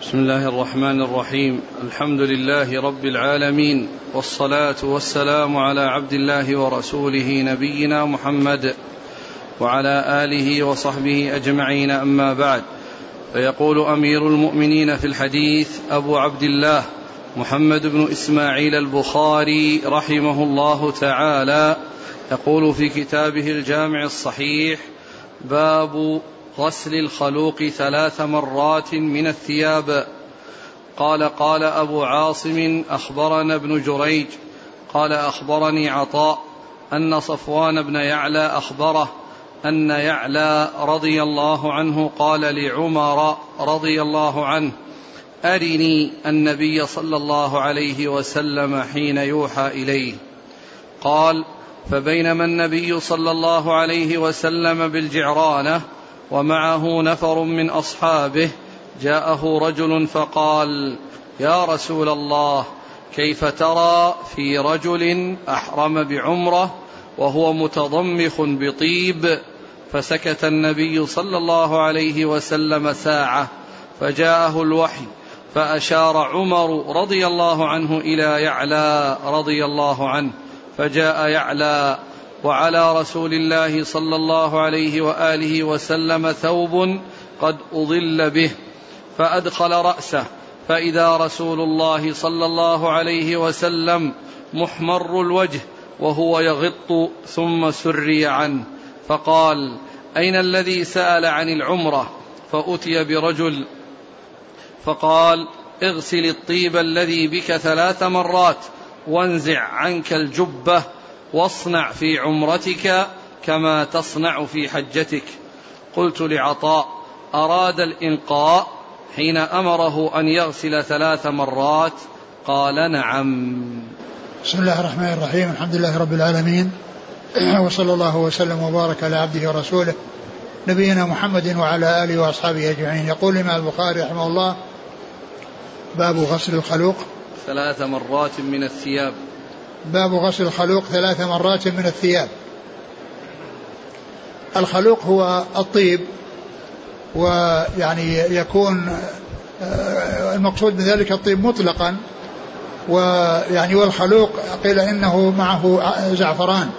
بسم الله الرحمن الرحيم. الحمد لله رب العالمين والصلاة والسلام على عبد الله ورسوله نبينا محمد وعلى آله وصحبه أجمعين. أما بعد فيقول أمير المؤمنين في الحديث أبو عبد الله محمد بن إسماعيل البخاري رحمه الله تعالى يقول في كتابه الجامع الصحيح باب غسل الخلوق ثلاث مرات من الثياب. قال قال أبو عاصم أخبرنا ابن جريج قال أخبرني عطاء أن صفوان بن يعلى أخبره أن يعلى رضي الله عنه قال لعمر رضي الله عنه أرني النبي صلى الله عليه وسلم حين يوحى إليه. قال فبينما النبي صلى الله عليه وسلم بالجعرانة ومعه نفر من أصحابه. جاءه رجل فقال يا رسول الله كيف ترى في رجل أحرم بعمرة وهو متضمخ بطيب؟ فسكت النبي صلى الله عليه وسلم ساعة فجاءه الوحي فأشار عمر رضي الله عنه إلى يعلى رضي الله عنه. فجاء يعلى وعلى رسول الله صلى الله عليه وآله وسلم ثوب قد أضل به فأدخل رأسه. فإذا رسول الله صلى الله عليه وسلم محمر الوجه وهو يغط ثم سري عنه فقال أين الذي سأل عن العمرة؟ فأتي برجل فقال اغسل الطيب الذي بك ثلاث مرات وانزع عنك الجبة واصنع في عمرتك كما تصنع في حجتك. قلت لعطاء أراد الانقاء حين أمره أن يغسل ثلاث مرات؟ قال نعم. بسم الله الرحمن الرحيم الحمد لله رب العالمين. وصلى الله وسلم وبارك على عبده ورسوله نبينا محمد وعلى آله وأصحابه أجمعين. يقول الإمام البخاري رحمه الله باب غسل الخلوق. ثلاث مرات من الثياب. باب غسل الخلوق ثلاث مرات من الثياب. الخلوق هو الطيب ويعني يكون آه، المقصود بذلك الطيب مطلقا ويعني والخلوق قيل إنه معه زعفران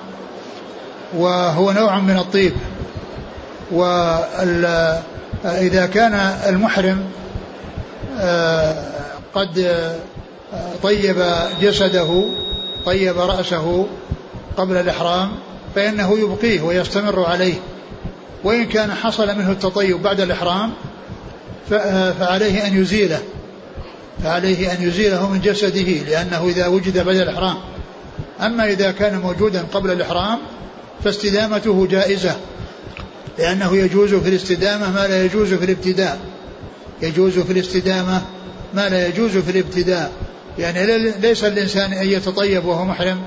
وهو نوع من الطيب. وإذا كان المحرم آه، قد آه، طيب جسده طيب رأسه قبل الإحرام فإنه يبقيه ويستمر عليه وإن كان حصل منه التطيب بعد الإحرام فعليه أن يزيله فعليه أن يزيله من جسده لأنه إذا وجد بعد الإحرام. أما إذا كان موجودا قبل الإحرام فاستدامته جائزة لأنه يجوز في الاستدامة ما لا يجوز في الابتداء يجوز في الاستدامة ما لا يجوز في الابتداء. يعني ليس الإنسان أن يتطيب وهو محرم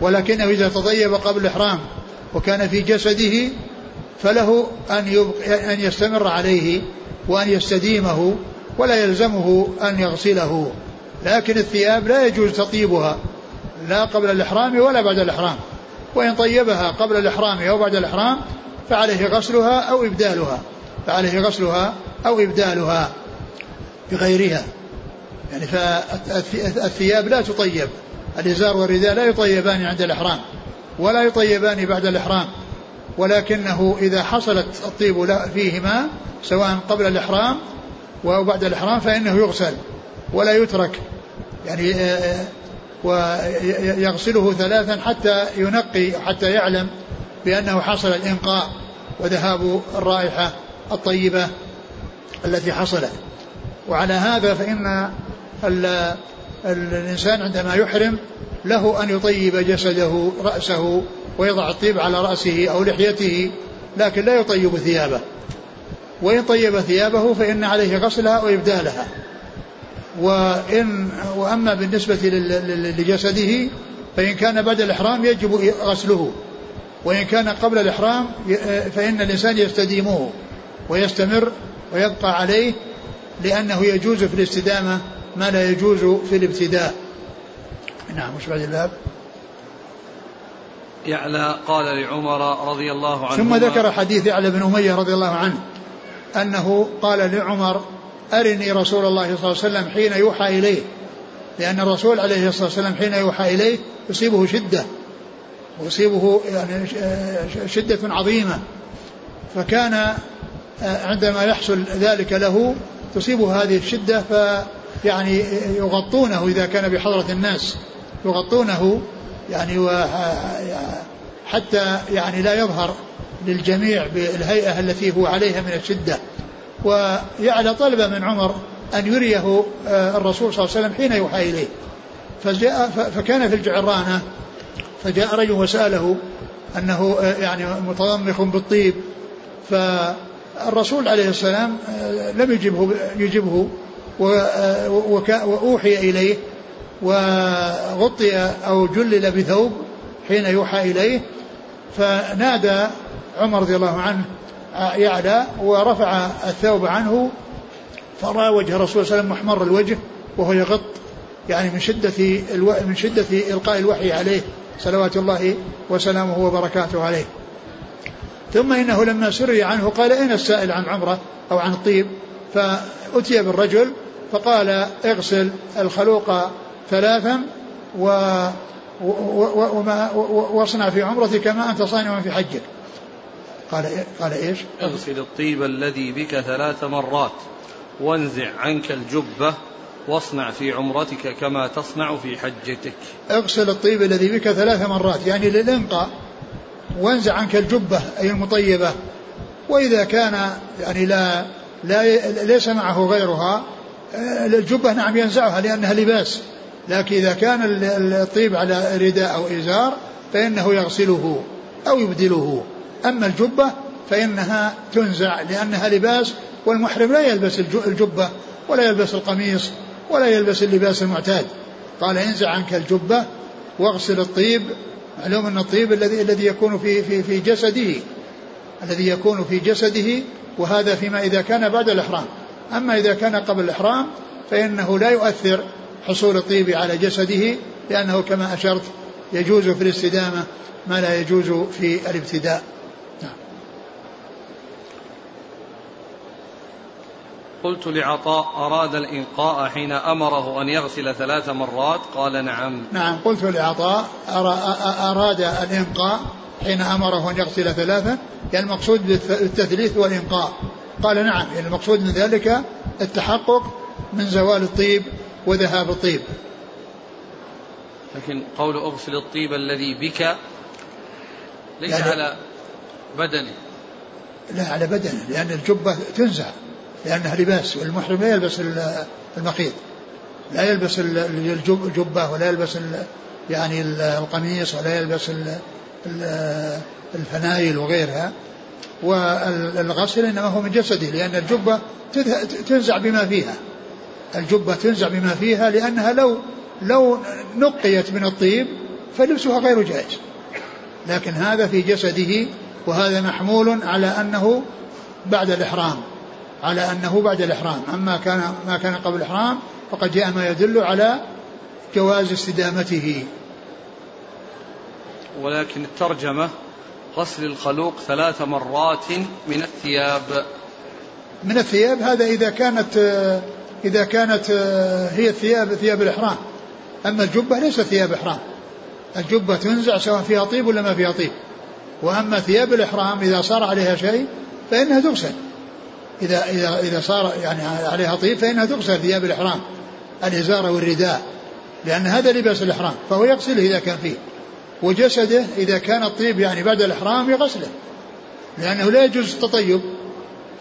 ولكنه إذا تطيب قبل الإحرام وكان في جسده فله أن, أن يستمر عليه وأن يستديمه ولا يلزمه أن يغسله. لكن الثياب لا يجوز تطيبها لا قبل الإحرام ولا بعد الإحرام. وإن طيبها قبل الإحرام أو بعد الإحرام فعليه غسلها أو إبدالها فعليه غسلها أو إبدالها بغيرها. يعني فالثياب لا تطيب. الإزار والرداء لا يطيبان عند الإحرام ولا يطيبان بعد الإحرام. ولكنه إذا حصلت الطيب فيهما سواء قبل الإحرام أو بعد الإحرام فإنه يغسل ولا يترك. يعني آه، آه، ويغسله ثلاثا حتى ينقي حتى يعلم بأنه حصل الإنقاء وذهاب الرائحة الطيبة التي حصلت. وعلى هذا فإن الإنسان عندما يحرم له أن يطيب جسده رأسه ويضع الطيب على رأسه أو لحيته لكن لا يطيب ثيابه. وإن طيب ثيابه فإن عليه غسلها وإبدالها. وإن وأما بالنسبة لجسده فإن كان بعد الإحرام يجب غسله. وإن كان قبل الإحرام فإن الإنسان يستديمه ويستمر ويبقى عليه لأنه يجوز في الاستدامة ما لا يجوز في الابتداء. نعم وش بعد الباب؟ يعلى قال لعمر رضي الله عنه ثم ذكر حديث يعلى بن أمية رضي الله عنه أنه قال لعمر أرني رسول الله صلى الله عليه وسلم حين يوحى إليه لأن الرسول عليه الصلاة والسلام حين يوحى إليه يصيبه شدة ويصيبه يعني شدة عظيمة فكان عندما يحصل ذلك له تصيبه هذه الشدة فيعني يغطونه إذا كان بحضرة الناس. يغطونه يعني حتى يعني لا يظهر للجميع بالهيئة التي هو عليها من الشدة. ويعلى طلب من عمر أن يريه آه، الرسول صلى الله عليه وسلم حين يوحى إليه. فجاء فكان في الجعرانة فجاء رجل وسأله أنه آه، يعني متضمخ بالطيب. فالرسول عليه السلام آه، لم يجبه يجبه وأوحي إليه وغطي أو جلل بثوب حين يوحى إليه فنادى عمر رضي الله عنه يعلى ورفع الثوب عنه فرأى وجه الرسول صلى الله عليه وسلم محمر الوجه وهو يغط يعني من شدة ألو... من شدة إلقاء الوحي عليه صلوات الله وسلامه وبركاته عليه. ثم إنه لما سري عنه قال أين السائل عن عمرة أو عن الطيب؟ فأتي بالرجل فقال اغسل الخلوق ثلاثا و وما واصنع في عمرتك كما أنت صانع في حجك. قال قال إيش؟ اغسل الطيب الذي بك ثلاث مرات وانزع عنك الجبة واصنع في عمرتك كما تصنع في حجتك. اغسل الطيب الذي بك ثلاث مرات يعني للانقاء وانزع عنك الجبة أي المطيبة وإذا كان يعني لا لا ليس معه غيرها الجبه نعم ينزعها لأنها لباس. لكن إذا كان الطيب على رداء أو إزار فإنه يغسله أو يبدله. أما الجبة فإنها تنزع لأنها لباس والمحرم لا يلبس الجبة ولا يلبس القميص ولا يلبس اللباس المعتاد. قال انزع عنك الجبة واغسل الطيب. معلوم أن الطيب الذي الذي يكون في في في جسده الذي يكون في جسده وهذا فيما إذا كان بعد الإحرام. أما إذا كان قبل الإحرام فإنه لا يؤثر حصول الطيب على جسده لأنه كما أشرت يجوز في الاستدامة ما لا يجوز في الابتداء. نعم. قلت لعطاء أراد الإنقاء حين أمره أن يغسل ثلاث مرات؟ قال نعم. نعم قلت لعطاء أراد الإنقاء حين أمره أن يغسل ثلاثة يعني المقصود بالتثليث والإنقاء. قال نعم يعني المقصود من ذلك التحقق من زوال الطيب وذهاب الطيب. لكن قول أغسل الطيب الذي بك ليس يعني على بدنه. لا على بدنه لأن الجبة تنزع لأنها لباس والمحرم لا يلبس المخيط. لا يلبس الجبة ولا يلبس يعني القميص ولا يلبس الفنايل وغيرها. والغسل إنما هو من جسده لأن الجبة تنزع بما فيها. الجبة تنزع بما فيها لأنها لو لو نقيت من الطيب فلبسها غير جائز. لكن هذا في جسده وهذا محمول على أنه بعد الإحرام على أنه بعد الإحرام. أما كان ما كان قبل الإحرام فقد جاء ما يدل على جواز استدامته. ولكن الترجمة غسل الخلوق ثلاث مرات من الثياب. من الثياب؟ هذا إذا كانت إذا كانت هي الثياب ثياب الإحرام. أما الجبة ليست ثياب إحرام. الجبة تنزع سواء فيها طيب ولا ما فيها طيب. وأما ثياب الإحرام إذا صار عليها شيء فإنها تغسل. إذا إذا إذا صار يعني عليها طيب فإنها تغسل ثياب الإحرام الإزار والرداء لأن هذا لباس الإحرام فهو يغسله إذا كان فيه. وجسده إذا كان الطيب يعني بعد الإحرام يغسله لأنه لا يجوز التطيب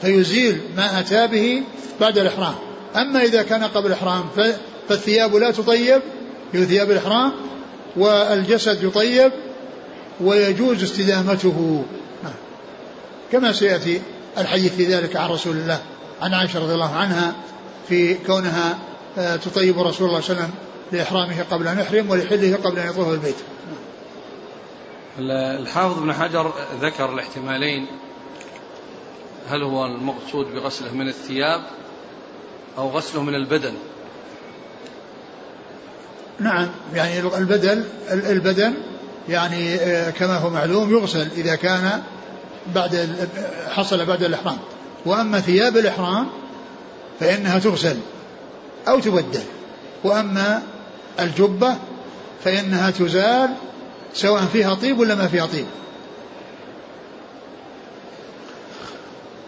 فيزيل ما أتى به بعد الإحرام. أما إذا كان قبل الإحرام فالثياب لا تطيب هي ثياب الإحرام والجسد يطيب ويجوز استدامته. نعم. كما سيأتي الحديث في ذلك عن رسول الله عن عائشة رضي الله عنها في كونها آه، تطيب رسول الله صلى الله عليه وسلم لإحرامه قبل أن يحرم ولحله قبل أن يطوف البيت. الحافظ ابن حجر ذكر الاحتمالين. هل هو المقصود بغسله من الثياب أو غسله من البدن؟ نعم يعني البدن البدن يعني آه، كما هو معلوم يغسل إذا كان بعد حصل بعد الإحرام. وأما ثياب الإحرام فإنها تغسل أو تبدل. وأما الجبة فإنها تزال سواء فيها طيب ولا ما فيها طيب.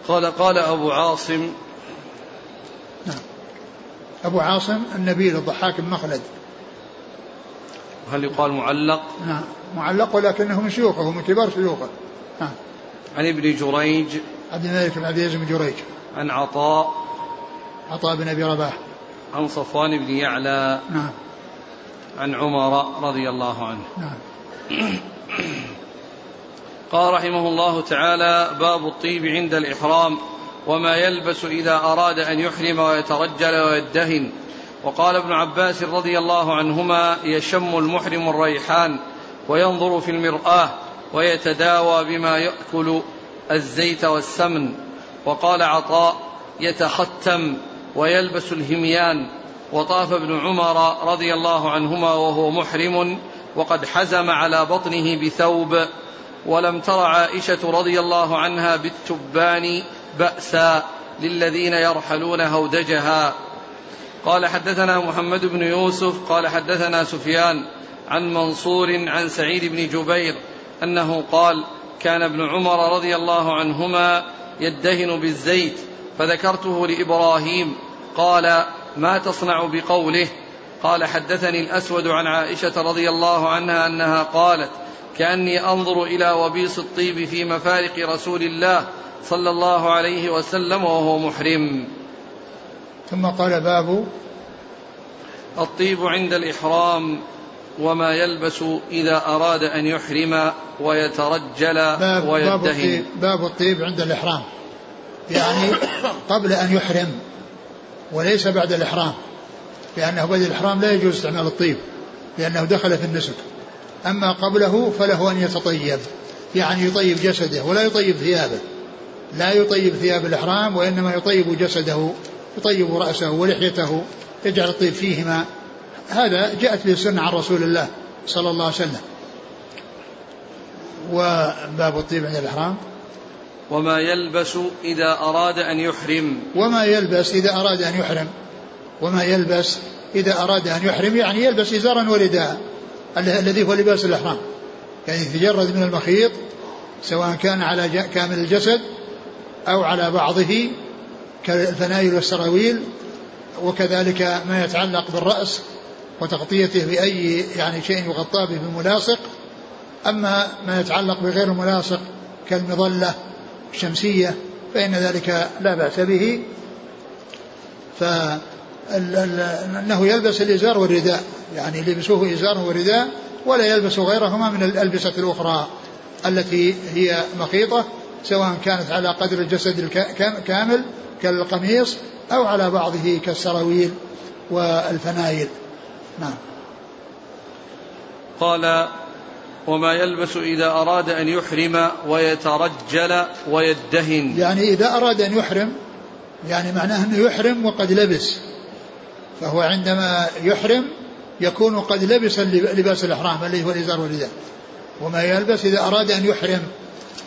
قال قال أبو عاصم نعم. أبو عاصم النبيل الضحاك بن مخلد. هل يقال معلق؟ نعم. معلق ولكنه من شيوخه من كبار شيوخه. نعم. عن ابن جريج. عبد الملك بن عبد العزيز بن جريج. عن عطاء. عطاء بن أبي رباح. عن صفوان بن يعلى. نعم. عن عمر رضي الله عنه. نعم. قال رحمه الله تعالى باب الطيب عند الإحرام وما يلبس إذا أراد أن يحرم ويترجل ويدهن. وقال ابن عباس رضي الله عنهما يشم المحرم الريحان وينظر في المرآة ويتداوى بما يأكل الزيت والسمن. وقال عطاء يتختم ويلبس الهميان. وطاف ابن عمر رضي الله عنهما وهو محرم وقد حزم على بطنه بثوب. ولم تر عائشة رضي الله عنها بالتبان بأسا للذين يرحلون هودجها. قال حدثنا محمد بن يوسف قال حدثنا سفيان عن منصور عن سعيد بن جبير أنه قال كان ابن عمر رضي الله عنهما يدهن بالزيت فذكرته لإبراهيم قال ما تصنع بقوله؟ قال حدثني الأسود عن عائشة رضي الله عنها أنها قالت كأني أنظر إلى وبيص الطيب في مفارق رسول الله صلى الله عليه وسلم وهو محرم. ثم قال باب الطيب عند الإحرام وما يلبس إذا أراد أن يحرم ويترجل باب ويدهن. باب الطيب, باب الطيب عند الإحرام. يعني قبل أن يحرم وليس بعد الإحرام. لأنه بعد الإحرام لا يجوز استعمال الطيب لأنه دخل في النسك. أما قبله فله أن يتطيب يعني يطيب جسده ولا يطيب ثيابه. لا يطيب ثياب الإحرام وإنما يطيب جسده يطيب رأسه ولحيته يجعل الطيب فيهما. هذا جاءت به السنة عن رسول الله صلى الله عليه وسلم. وباب الطيب عند الإحرام. وما يلبس إذا أراد أن يحرم. وما يلبس إذا أراد أن يحرم. وما يلبس إذا أراد أن يحرم يعني يلبس إزارا ورداء الذي هو لباس الإحرام. يعني يتجرد من المخيط سواء كان على كامل الجسد أو على بعضه كالفنايل والسراويل وكذلك ما يتعلق بالرأس وتغطيته بأي يعني شيء يغطى به بملاصق أما ما يتعلق بغير الملاصق كالمظلة الشمسية فإن ذلك لا بأس به. فأنه يلبس الإزار والرداء. يعني لبسوه إزار ورداء ولا يلبس غيرهما من الألبسة الأخرى التي هي مخيطة سواء كانت على قدر الجسد الكامل كالقميص أو على بعضه كالسراويل والفنايل. نعم. قال وما يلبس إذا أراد أن يحرم ويترجل ويدهن. يعني إذا أراد أن يحرم يعني معناه أنه يحرم وقد لبس. فهو عندما يحرم يكون قد لبس لباس الإحرام الذي هو الإزار والرداء وما يلبس إذا أراد أن يحرم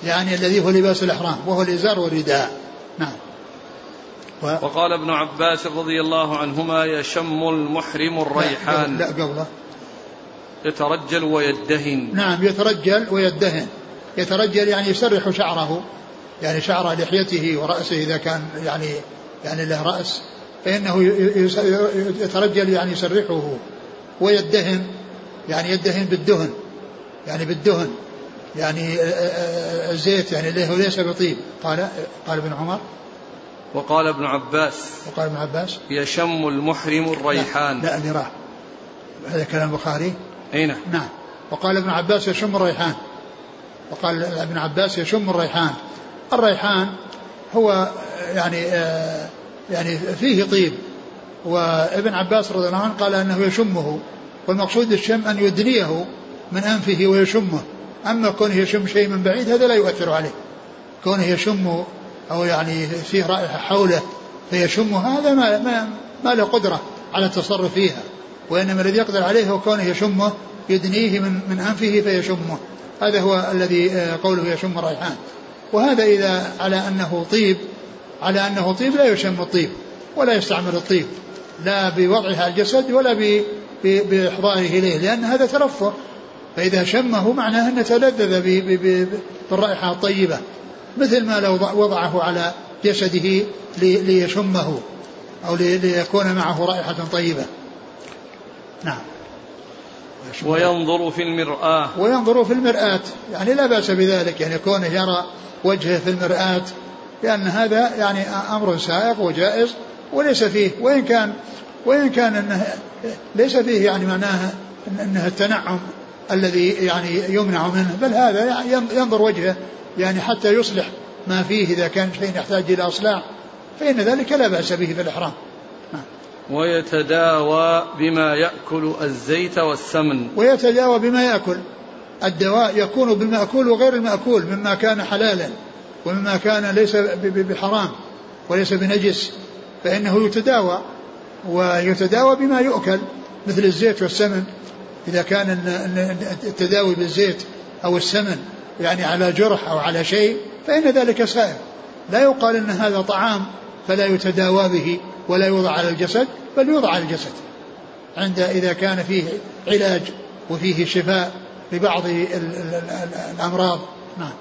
يعني الذي هو لباس الإحرام وهو الإزار والرداء. نعم. و... وقال ابن عباس رضي الله عنهما يشم المحرم الريحان. لا, لا قبله يترجل ويدهن. نعم يترجل ويدهن. يترجل يعني يسرح شعره يعني شعر لحيته ورأسه إذا كان يعني يعني له رأس. فإنه يترجل يعني يسرحه ويدهن يعني يدهن بالدهن يعني بالدهن يعني الزيت يعني ليس بطيب. قال قال ابن عمر. وقال ابن عباس. وقال ابن عباس. يشم المحرم الريحان. لا, لا راح هذا كلام البخاري اي نعم. نعم وقال ابن عباس يشم الريحان. وقال ابن عباس يشم الريحان. الريحان هو يعني آه يعني فيه طيب. وابن عباس رضي الله عنه قال أنه يشمه والمقصود الشم أن يدنيه من أنفه ويشمه. أما كونه يشم شيء من بعيد هذا لا يؤثر عليه. كونه يشم أو يعني فيه رائحة حوله فيشم هذا ما, ما, ما له قدرة على التصرف فيها. وإنما الذي يقدر عليه هو كونه يشمه يدنيه من, من أنفه فيشمه. هذا هو الذي آه، قوله يشم الريحان وهذا إذا على أنه طيب على أنه طيب لا يشم الطيب ولا يستعمل الطيب لا بوضعها على الجسد ولا بإحضاره إليه لأن هذا ترفه فإذا شمه معناه أنه تلذذ بالرائحة الطيبة مثل ما لو وضعه على جسده ليشمه أو ليكون معه رائحة طيبة. نعم. وينظر في المرآة. وينظر في المرآة يعني لا بأس بذلك يعني كونه يرى وجهه في المرآة. لأن هذا يعني أمر سائق وجائز وليس فيه وإن كان وإن كان أنه ليس فيه يعني معناه أنه التنعم الذي يعني يمنع منه بل هذا ينظر وجهه يعني حتى يصلح ما فيه إذا كان شيء يحتاج إلى إصلاح فإن ذلك لا بأس به في الإحرام. نعم. ويتداوى بما يأكل الزيت والسمن. ويتداوى بما يأكل. الدواء يكون بالمأكول وغير المأكول مما كان حلالا. ومما كان ليس بحرام وليس بنجس فإنه يتداوى ويتداوى بما يؤكل مثل الزيت والسمن. إذا كان التداوي بالزيت أو السمن يعني على جرح أو على شيء فإن ذلك سائر لا يقال أن هذا طعام فلا يتداوى به ولا يوضع على الجسد بل يوضع على الجسد. عند إذا كان فيه علاج وفيه شفاء لبعض الأمراض. نعم.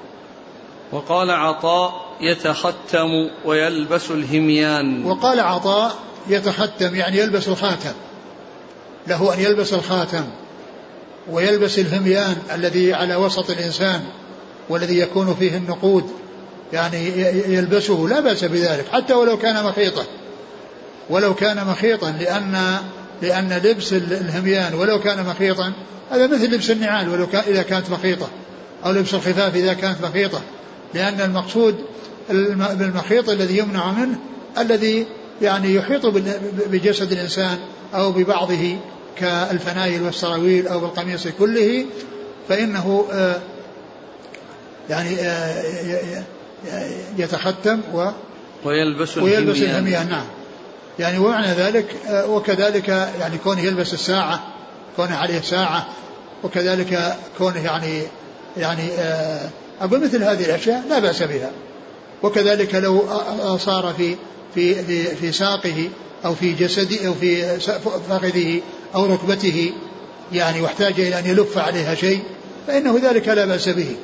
وقال عطاء يتختم ويلبس الهميان. وقال عطاء يتختم يعني يلبس الخاتم. له أن يلبس الخاتم ويلبس الهميان الذي على وسط الإنسان والذي يكون فيه النقود. يعني يلبسه لا بأس بذلك حتى ولو كان مخيطا. ولو كان مخيطا لأن لأن لبس الهميان ولو كان مخيطا هذا مثل لبس النعال ولو كان إذا كانت مخيطة. أو لبس الخفاف إذا كانت مخيطة. لأن المقصود بالمخيط الذي يمنع منه الذي يعني يحيط بجسد الإنسان أو ببعضه كالفنايل والسراويل أو بالقميص كله فإنه آه، يعني آه، يتختم و ويلبس ويلبس الهميان نعم. يعني ومعنى ذلك آه، وكذلك يعني كونه يلبس الساعة كونه عليه ساعة وكذلك كونه يعني يعني أقول مثل هذه الأشياء لا بأس بها. وكذلك لو صار في في في, في ساقه أو في جسده أو في فخذه أو ركبته يعني واحتاج إلى أن يلف عليها شيء فإنه ذلك لا بأس به.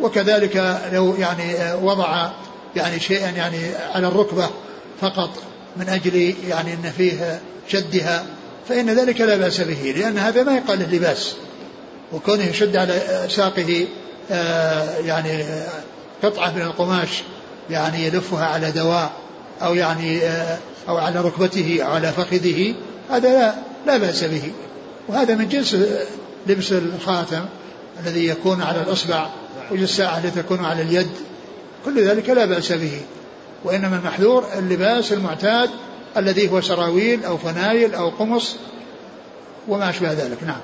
وكذلك لو يعني وضع يعني شيئا يعني على الركبة فقط من أجل يعني أن فيه شدها فإن ذلك لا بأس به لأن هذا ما يقال له لباس. وكونه يشد على ساقه يعني قطعة من القماش يعني يلفها على دواء أو يعني آه، أو على ركبته أو على فخذه هذا لا, لا بأس به. وهذا من جنس لبس الخاتم الذي يكون على الإصبع والساعة التي تكون على اليد كل ذلك لا بأس به. وإنما المحذور اللباس المعتاد الذي هو سراويل أو فنايل أو قمص وما أشبه ذلك. نعم.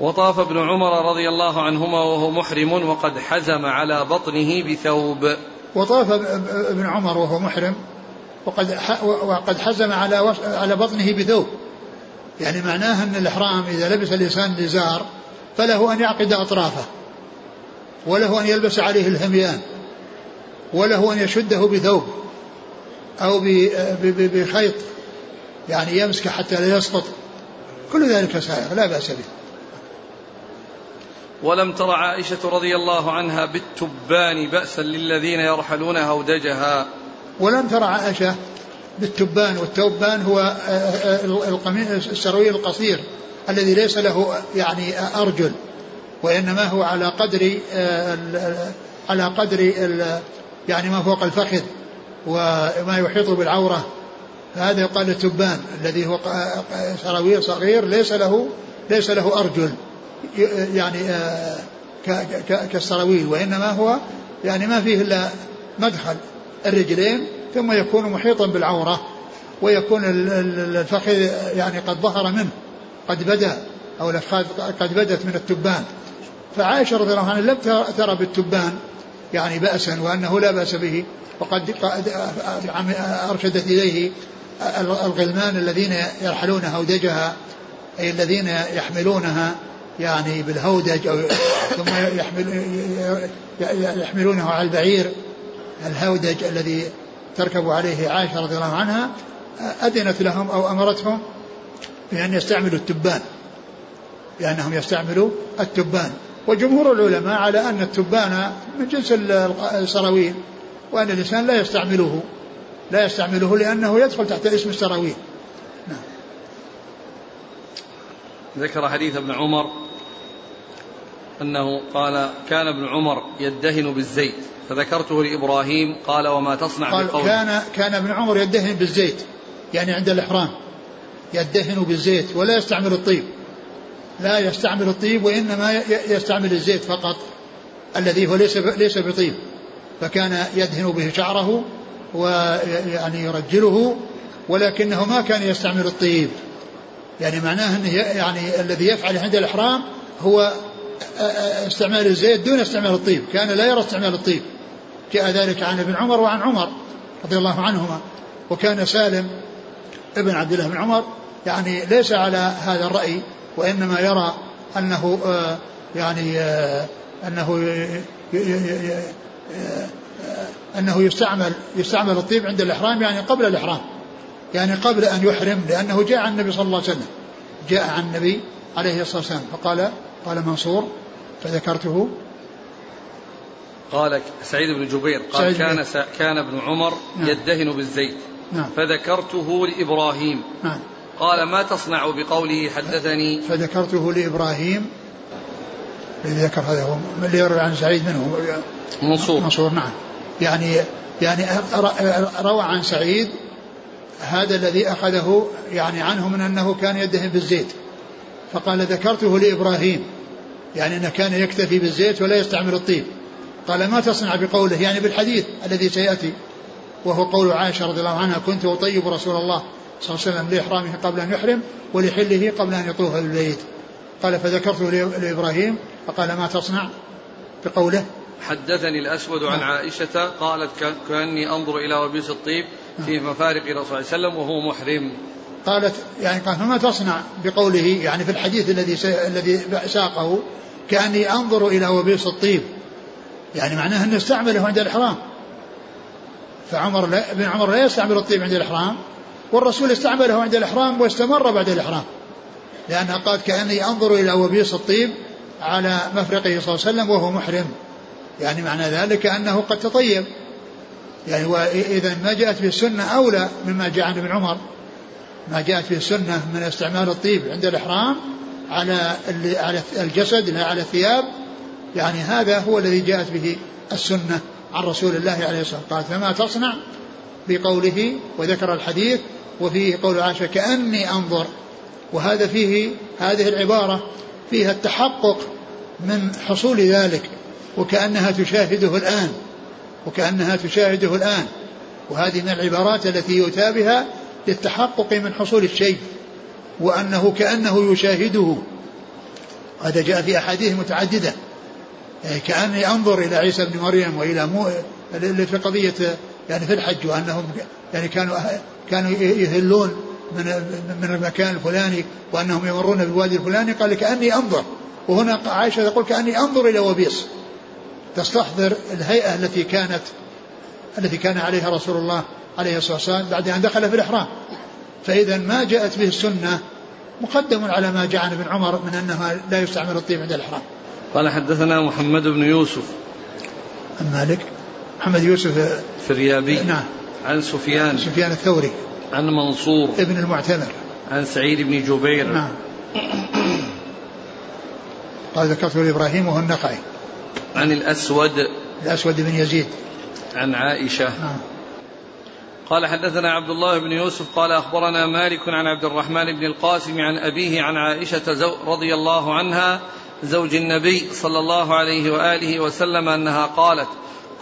وطاف ابن عمر رضي الله عنهما وهو محرم وقد حزم على بطنه بثوب. وطاف ابن عمر وهو محرم وقد وقد حزم على على بطنه بثوب. يعني معناه أن الإحرام إذا لبس الإنسان الازار فله أن يعقد أطرافه وله أن يلبس عليه الهميان وله أن يشده بثوب أو بخيط يعني يمسك حتى لا يسقط. كل ذلك سائغ لا بأس به. ولم تر عائشة رضي الله عنها بالتبان بأسا للذين يرحلون هودجها ولم تر عائشة بالتبان والتوبان هو آه، آه، السرويل القصير الذي ليس له يعني أرجل وإنما هو على قدر آه، على قدر يعني ما فوق الفخذ وما يحيط بالعورة. هذا يقال التبان الذي هو سراويل صغير ليس له ليس له أرجل. يعني كالسراويل وإنما هو يعني ما فيه إلا مدخل الرجلين ثم يكون محيطا بالعورة ويكون الفخذ يعني قد ظهر منه قد بدا أو قد بدت من التبان. فعائشة رضي الله عنها لم ترى بالتبان يعني بأسا وأنه لا بأس به وقد أرشدت إليه الغلمان الذين يرحلون هودجها أي الذين يحملونها. يعني بالهودج أو ثم يحمل يحملونه على البعير. الهودج الذي تركب عليه عائشة رضي الله عنها أذنت لهم أو أمرتهم بأن يستعملوا التبان بأنهم يستعملوا التبان. وجمهور العلماء على أن التبان من جنس السراويل وأن الإنسان لا يستعمله لا يستعمله لأنه يدخل تحت اسم السراويل. نعم. ذكر حديث ابن عمر أنه قال كان ابن عمر يدهن بالزيت. فذكرته لإبراهيم قال وما تصنع قال بقول كان كان ابن عمر يدهن بالزيت يعني عند الإحرام. يدهن بالزيت ولا يستعمل الطيب. لا يستعمل الطيب وإنما يستعمل الزيت فقط الذي هو ليس ليس بطيب. فكان يدهن به شعره ويعني يرجله ولكنه ما كان يستعمل الطيب. يعني معناه إنه يعني الذي يفعل عند الإحرام هو استعمال الزيت دون استعمال الطيب. كان لا يرى استعمال الطيب. جاء ذلك عن ابن عمر وعن عمر رضي الله عنهما. وكان سالم ابن عبد الله بن عمر يعني ليس على هذا الرأي وإنما يرى أنه يعني أنه أنه يستعمل يستعمل الطيب عند الإحرام يعني قبل الإحرام. يعني قبل أن يحرم لأنه جاء عن النبي صلى الله عليه وسلم. جاء عن النبي عليه الصلاة والسلام فقال قال منصور فذكرته. قال سعيد بن جبير قال كان كان ابن عمر نعم. يدهن بالزيت. نعم. فذكرته لإبراهيم. نعم. قال ما تصنع بقوله حدثني؟ فذكرته لإبراهيم. الذي ذكر هذا هو اللي يروي عن سعيد منه. منصور. منصور نعم. يعني يعني روى عن سعيد هذا الذي أخذه يعني عنه من أنه كان يدهن بالزيت. فقال ذكرته لإبراهيم يعني أنه كان يكتفي بالزيت ولا يستعمل الطيب. قال ما تصنع بقوله؟ يعني بالحديث الذي سيأتي وهو قول عائشة رضي الله عنها كنت أطيب رسول الله صلى الله عليه وسلم لإحرامه قبل أن يحرم ولحله قبل أن يطوف بالبيت قال فذكرته لإبراهيم فقال ما تصنع بقوله؟ حدثني الأسود عن نعم. عائشة قالت كأني أنظر إلى وبيس الطيب في نعم. مفارق رسول الله صلى الله عليه وسلم وهو محرم. قالت يعني قال فما تصنع بقوله يعني في الحديث الذي الذي ساقه كأني أنظر إلى وبيس الطيب. يعني معناه أنه استعمله عند الإحرام. فعمر لا ابن عمر لا يستعمل الطيب عند الإحرام والرسول استعمله عند الإحرام واستمر بعد الإحرام. لأنها قالت كأني أنظر إلى وبيص الطيب على مفرقه صلى الله عليه وسلم وهو محرم. يعني معنى ذلك أنه قد تطيب. يعني وإذا ما جاءت به السنة أولى مما جاء عن ابن عمر. ما جاءت به السنة من استعمال الطيب عند الإحرام على على الجسد لا على الثياب. يعني هذا هو الذي جاءت به السنة عن رسول الله عليه الصلاة والسلام. قال فما تصنع بقوله وذكر الحديث وفيه قول عائشة كأني أنظر. وهذا فيه هذه العبارة فيها التحقق من حصول ذلك وكأنها تشاهده الآن وكأنها تشاهده الآن. وهذه من العبارات التي يؤتى بها للتحقق من حصول الشيء وأنه كأنه يشاهده. هذا جاء في أحاديث متعددة. يعني كأني أنظر إلى عيسى بن مريم وإلى مو في قضية يعني في الحج وأنهم يعني كانوا كانوا يهلون من من المكان الفلاني وأنهم يمرون بالوادي الفلاني. قال كأني أنظر. وهنا عائشة تقول كأني أنظر إلى وبيص. تستحضر الهيئة التي كانت التي كان عليها رسول الله عليه الصلاة والسلام بعد أن دخل في الإحرام. فإذا ما جاءت به السنة مقدم على ما جاء عن ابن عمر من أنها لا يستعمل الطيب عند الإحرام. قال حدثنا محمد بن يوسف. عن مالك. محمد يوسف فريابي. نعم. عن سفيان. سفيان الثوري. عن منصور. ابن المعتمر. عن سعيد بن جبير. نعم. قال ذكرته لابراهيم وهو النقعي عن الأسود. الأسود بن يزيد. عن عائشة. نعم. قال حدثنا عبد الله بن يوسف قال أخبرنا مالك عن عبد الرحمن بن القاسم عن أبيه عن عائشة رضي الله عنها زوج النبي صلى الله عليه وآله وسلم أنها قالت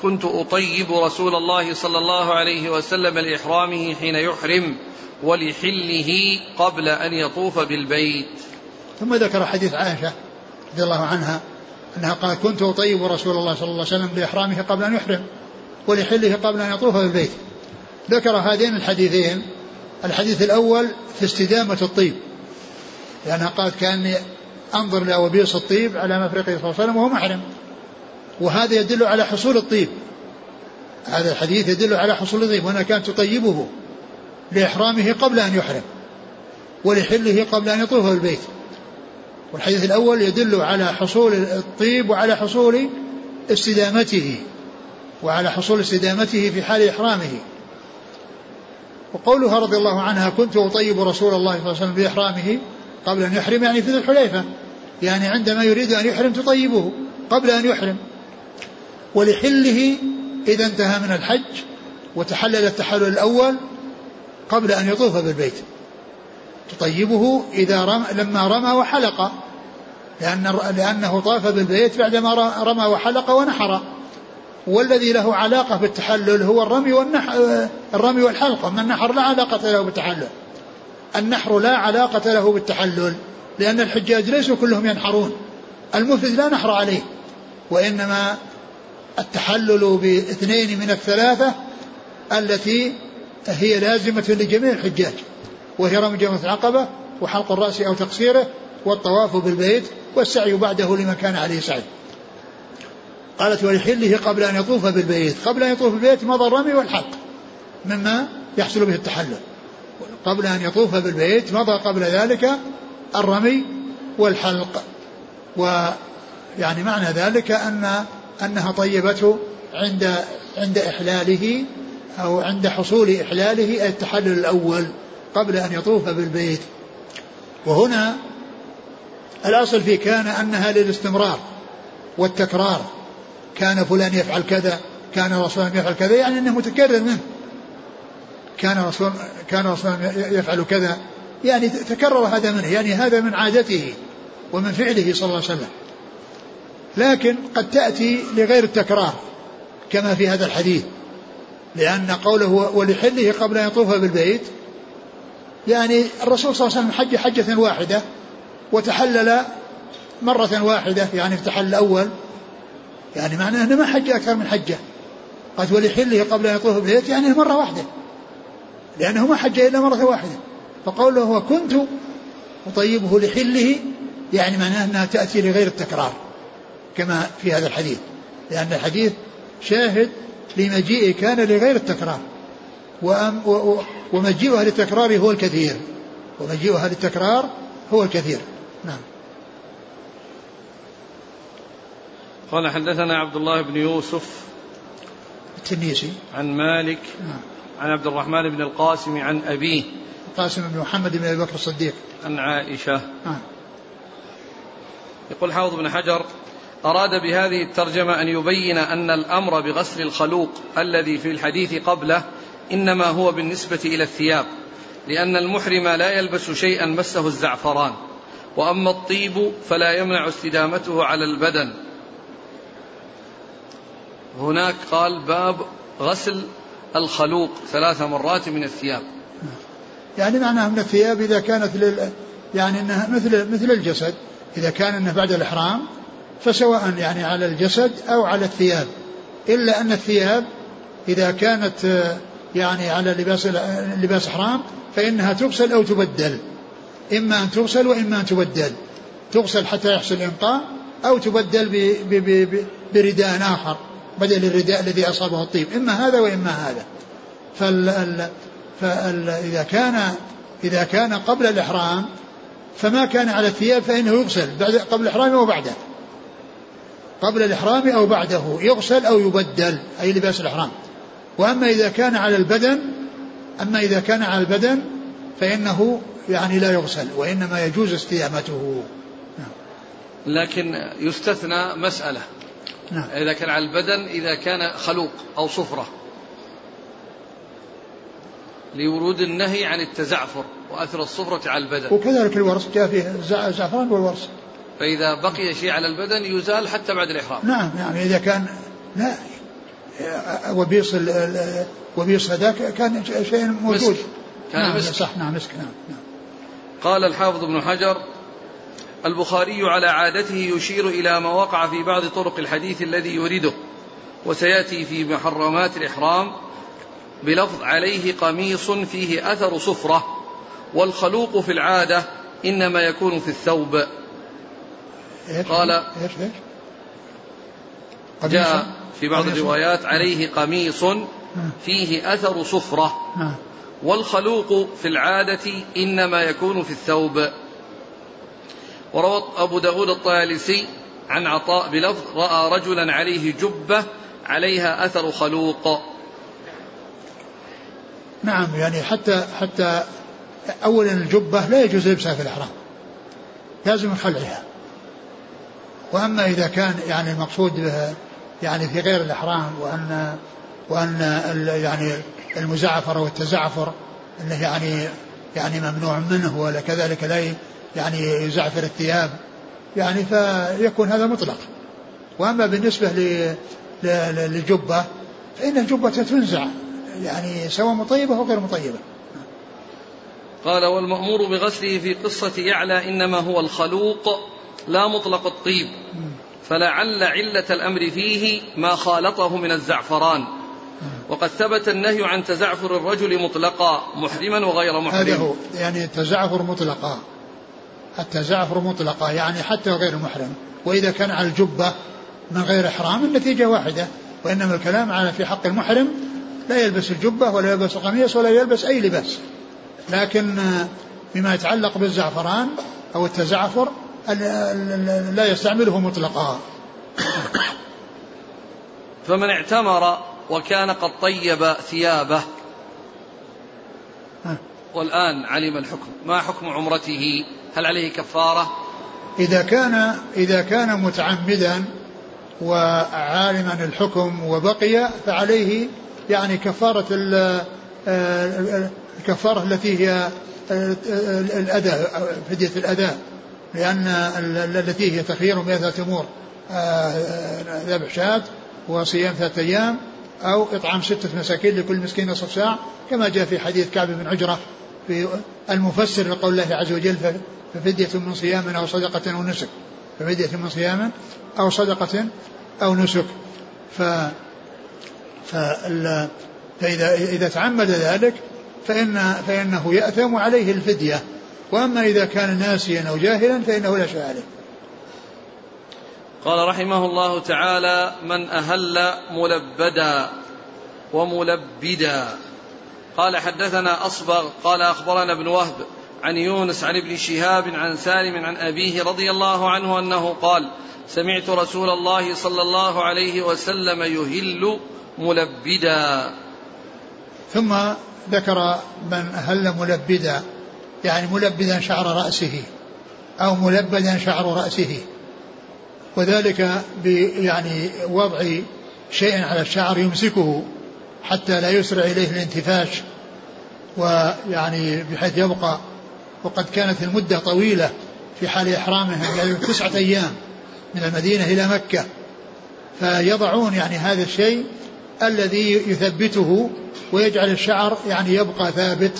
كنت أطيب رسول الله صلى الله عليه وسلم لإحرامه حين يحرم ولحله قبل أن يطوف بالبيت. ثم ذكر حديث عائشة رضي الله عنها أنها قالت كنت أطيب رسول الله صلى الله عليه وسلم لإحرامه قبل أن يحرم ولحله قبل أن يطوف بالبيت. ذكر هذين الحديثين. الحديث الأول في استدامة الطيب. لانها قالت كأني أنظر لأوبيص الطيب على مفرقه صلى الله عليه وسلم وهو محرم. وهذا يدل على حصول الطيب. هذا الحديث يدل على حصول الطيب. وأنها كانت تطيبه لإحرامه قبل أن يحرم ولحله قبل أن يطوف بالبيت والحديث الأول يدل على حصول الطيب وعلى حصول استدامته وعلى حصول استدامته في حال إحرامه. وقولها رضي الله عنها كنت أطيب رسول الله صلى الله عليه وسلم بإحرامه قبل أن يحرم يعني في ذي الحليفة. يعني عندما يريد أن يحرم تطيبه قبل أن يحرم. ولحله إذا انتهى من الحج وتحلل التحلل الأول قبل أن يطوف بالبيت. تطيبه إذا رمى لما رمى وحلق لأن لأنه طاف بالبيت بعدما رمى وحلق ونحر. والذي له علاقة بالتحلل هو الرمي والنحر الرمي والحلق أما النحر لا علاقة له بالتحلل. النحر لا علاقة له بالتحلل لأن الحجاج ليسوا كلهم ينحرون. المفرد لا نحر عليه وإنما التحلل باثنين من الثلاثة التي هي لازمة لجميع الحجاج وهي رمي جمرة العقبة وحلق الرأس أو تقصيره والطواف بالبيت والسعي بعده لمن كان عليه سعي. قالت ولحله قبل أن يطوف بالبيت قبل أن يطوف بالبيت مضى الرمي والحلق مما يحصل به التحلل. قبل أن يطوف بالبيت مضى قبل ذلك الرمي والحلق. ويعني معنى ذلك أن أنها طيبته عند عند إحلاله أو عند حصول إحلاله التحلل الأول قبل أن يطوف بالبيت. وهنا الأصل في كان أنها للاستمرار والتكرار. كان فلان يفعل كذا كان رسول يفعل كذا يعني أنه متكرر منه. كان رسول كان رسول يفعل كذا يعني تكرر هذا منه يعني هذا من عادته ومن فعله صلى الله عليه وسلم. لكن قد تأتي لغير التكرار كما في هذا الحديث لأن قوله ولحله قبل أن يطوف بالبيت يعني الرسول صلى الله عليه وسلم حج حجة واحدة وتحلل مرة واحدة يعني في التحلل الأول يعني معناه أنه ما حج أكثر من حجة. قد ولحله قبل أن يطوف بالبيت يعني مرة واحدة. لأنه ما حج إلا مرة واحدة. فقوله هو كنت أطيبه لحله يعني معناه أنها تأتي لغير التكرار كما في هذا الحديث. لأن الحديث شاهد لمجيء كان لغير التكرار. ومجيئها للتكرار هو الكثير. ومجيئها للتكرار هو الكثير. نعم. قال حدثنا عبد الله بن يوسف التنيسي. عن مالك نعم. عن عبد الرحمن بن القاسم عن أبيه. القاسم بن محمد بن أبي بكر الصديق. عن عائشة. نعم. يقول حافظ بن حجر أراد بهذه الترجمة أن يبين أن الأمر بغسل الخلوق الذي في الحديث قبله إنما هو بالنسبة إلى الثياب لأن المحرم لا يلبس شيئا مسه الزعفران وأما الطيب فلا يمنع استدامته على البدن. هناك قال باب غسل الخلوق ثلاث مرات من الثياب. يعني معناها من الثياب إذا كانت لل يعني أنها مثل مثل الجسد. إذا كان أنه بعد الإحرام فسواء يعني على الجسد أو على الثياب. إلا أن الثياب إذا كانت يعني على لباس لباس إحرام فإنها تغسل أو تبدل. إما أن تغسل وإما أن تبدل. تغسل حتى يحصل إنقاء أو تبدل برداء آخر. بدل الرداء الذي أصابه الطيب. إما هذا وإما هذا. فال فإذا كان إذا كان قبل الإحرام فما كان على الثياب فإنه يغسل. بعد قبل الإحرام وبعده قبل الإحرام أو بعده. يغسل أو يبدل. أي لباس الإحرام. وأما إذا كان على البدن أما إذا كان على البدن فإنه يعني لا يغسل وإنما يجوز استدامته نعم. لكن يستثنى مسألة. نعم. إذا كان على البدن إذا كان خلوق أو صفرة لورود النهي عن التزعفر وأثر الصفرة على البدن وكذلك الورس جاء فيه الزعفران والورس فإذا بقي شيء على البدن يزال حتى بعد الإحرام نعم يعني إذا كان لا وبيص وبيص هذاك كان شيء موجود مسك. كان نعم مسك. صح نعم مسك نعم, نعم. قال الحافظ ابن حجر البخاري على عادته يشير إلى ما وقع في بعض طرق الحديث الذي يريده وسيأتي في محرمات الإحرام بلفظ عليه قميص فيه أثر صفرة والخلوق في العادة إنما يكون في الثوب. قال جاء في بعض الروايات عليه قميص فيه أثر صفرة والخلوق في العادة إنما يكون في الثوب. وروى أبو داود الطيالسي عن عطاء بلفظ رأى رجلا عليه جبة عليها أثر خلوق. نعم يعني حتى حتى أولا الجبة لا يجوز لبسها في الإحرام لازم خلعها. وأما إذا كان يعني المقصود يعني في غير الإحرام وأن وأن يعني المزعفر والتزعفر أنه يعني يعني ممنوع منه ولا كذلك لا يعني يزعفر الثياب يعني فيكون هذا مطلق. وأما بالنسبة للجبة فإن الجبة تنزع يعني سواء مطيبة أو غير مطيبة. قال والمأمور بغسله في قصة يعلى إنما هو الخلوق لا مطلق الطيب. فلعل علة الأمر فيه ما خالطه من الزعفران. وقد ثبت النهي عن تزعفر الرجل مطلقا محرما وغير محرم. هذا هو يعني التزعفر مطلقا. التزعفر مطلقا يعني حتى غير محرم. وإذا كان على الجبة من غير إحرام النتيجة واحدة. وإنما الكلام على في حق المحرم لا يلبس الجبة ولا يلبس القميص ولا يلبس أي لباس. لكن فيما يتعلق بالزعفران أو التزعفر لا يستعمله مطلقا. فمن اعتمر وكان قد طيب ثيابه والآن علم الحكم. ما حكم عمرته؟ هل عليه كفارة؟ إذا كان إذا كان متعمدا وعالما الحكم وبقي فعليه يعني كفارة الكفارة التي هي الأداء فدية الأداء لأن التي هي تخيير بثلاثة أمور ذبح شاة وصيام ثلاثة أيام أو إطعام ستة مساكين لكل مسكين نصف ساعة كما جاء في حديث كعب بن عجرة في المفسر لقول الله عز وجل ففدية من صيام أو صدقة أو نسك. ففدية من صيام أو صدقة أو نسك. ف فإذا إذا تعمد ذلك فإن فإنه يأثم عليه الفدية. وأما إذا كان ناسيا أو جاهلا فإنه لا شيء عليه. قال رحمه الله تعالى من أهل ملبدا وملبدا. قال حدثنا أصبغ. قال أخبرنا ابن وهب. عن يونس عن ابن شهاب عن سالم عن أبيه رضي الله عنه أنه قال سمعت رسول الله صلى الله عليه وسلم يهل ملبدا. ثم ذكر من أهل ملبدا يعني ملبدا شعر رأسه أو ملبدا شعر رأسه وذلك يعني وضع شيء على الشعر يمسكه حتى لا يسرع إليه الانتفاش ويعني بحيث يبقى وقد كانت المدة طويلة في حال إحرامهم يعني تسعة أيام من المدينة إلى مكة. فيضعون يعني هذا الشيء الذي يثبته ويجعل الشعر يعني يبقى ثابت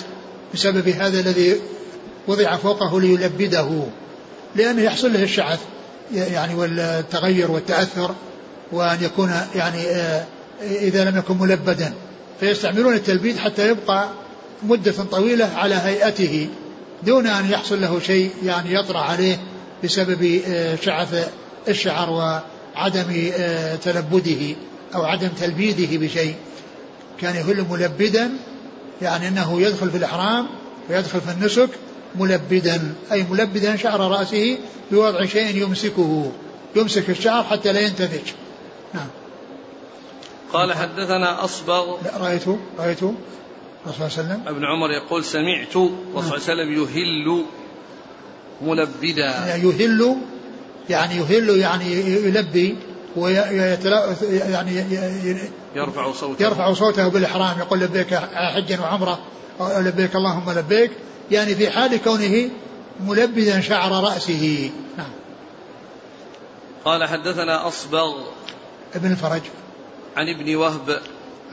بسبب هذا الذي وضع فوقه ليلبده لأنه يحصل له الشعث يعني والتغير والتأثر وأن يكون يعني آه، إذا لم يكن ملبدا. فيستعملون التلبيد حتى يبقى مدة طويلة على هيئته. دون أن يحصل له شيء يعني يطرأ عليه بسبب آه، شعث الشعر وعدم آه، تلبده أو عدم تلبيده بشيء. كان يهل ملبدا يعني أنه يدخل في الإحرام ويدخل في النسك ملبدا أي ملبدا شعر رأسه بوضع شيء يمسكه يمسك الشعر حتى لا ينتفج. نعم. قال حدثنا أصبغ. رأيته؟ رأيته؟ الرسول صلى الله عليه وسلم؟ ابن عمر يقول سمعت الرسول صلى الله عليه وسلم يهل ملبدا يعني يهل يعني يهل يعني يلبي يعني يرفع صوته. يرفع صوته بالإحرام يقول لبيك حجا وعمرة أو لبيك اللهم لبيك. يعني في حال كونه ملبدا شعر رأسه. نعم. قال حدثنا أصبغ ابن الفرج عن ابن وهب.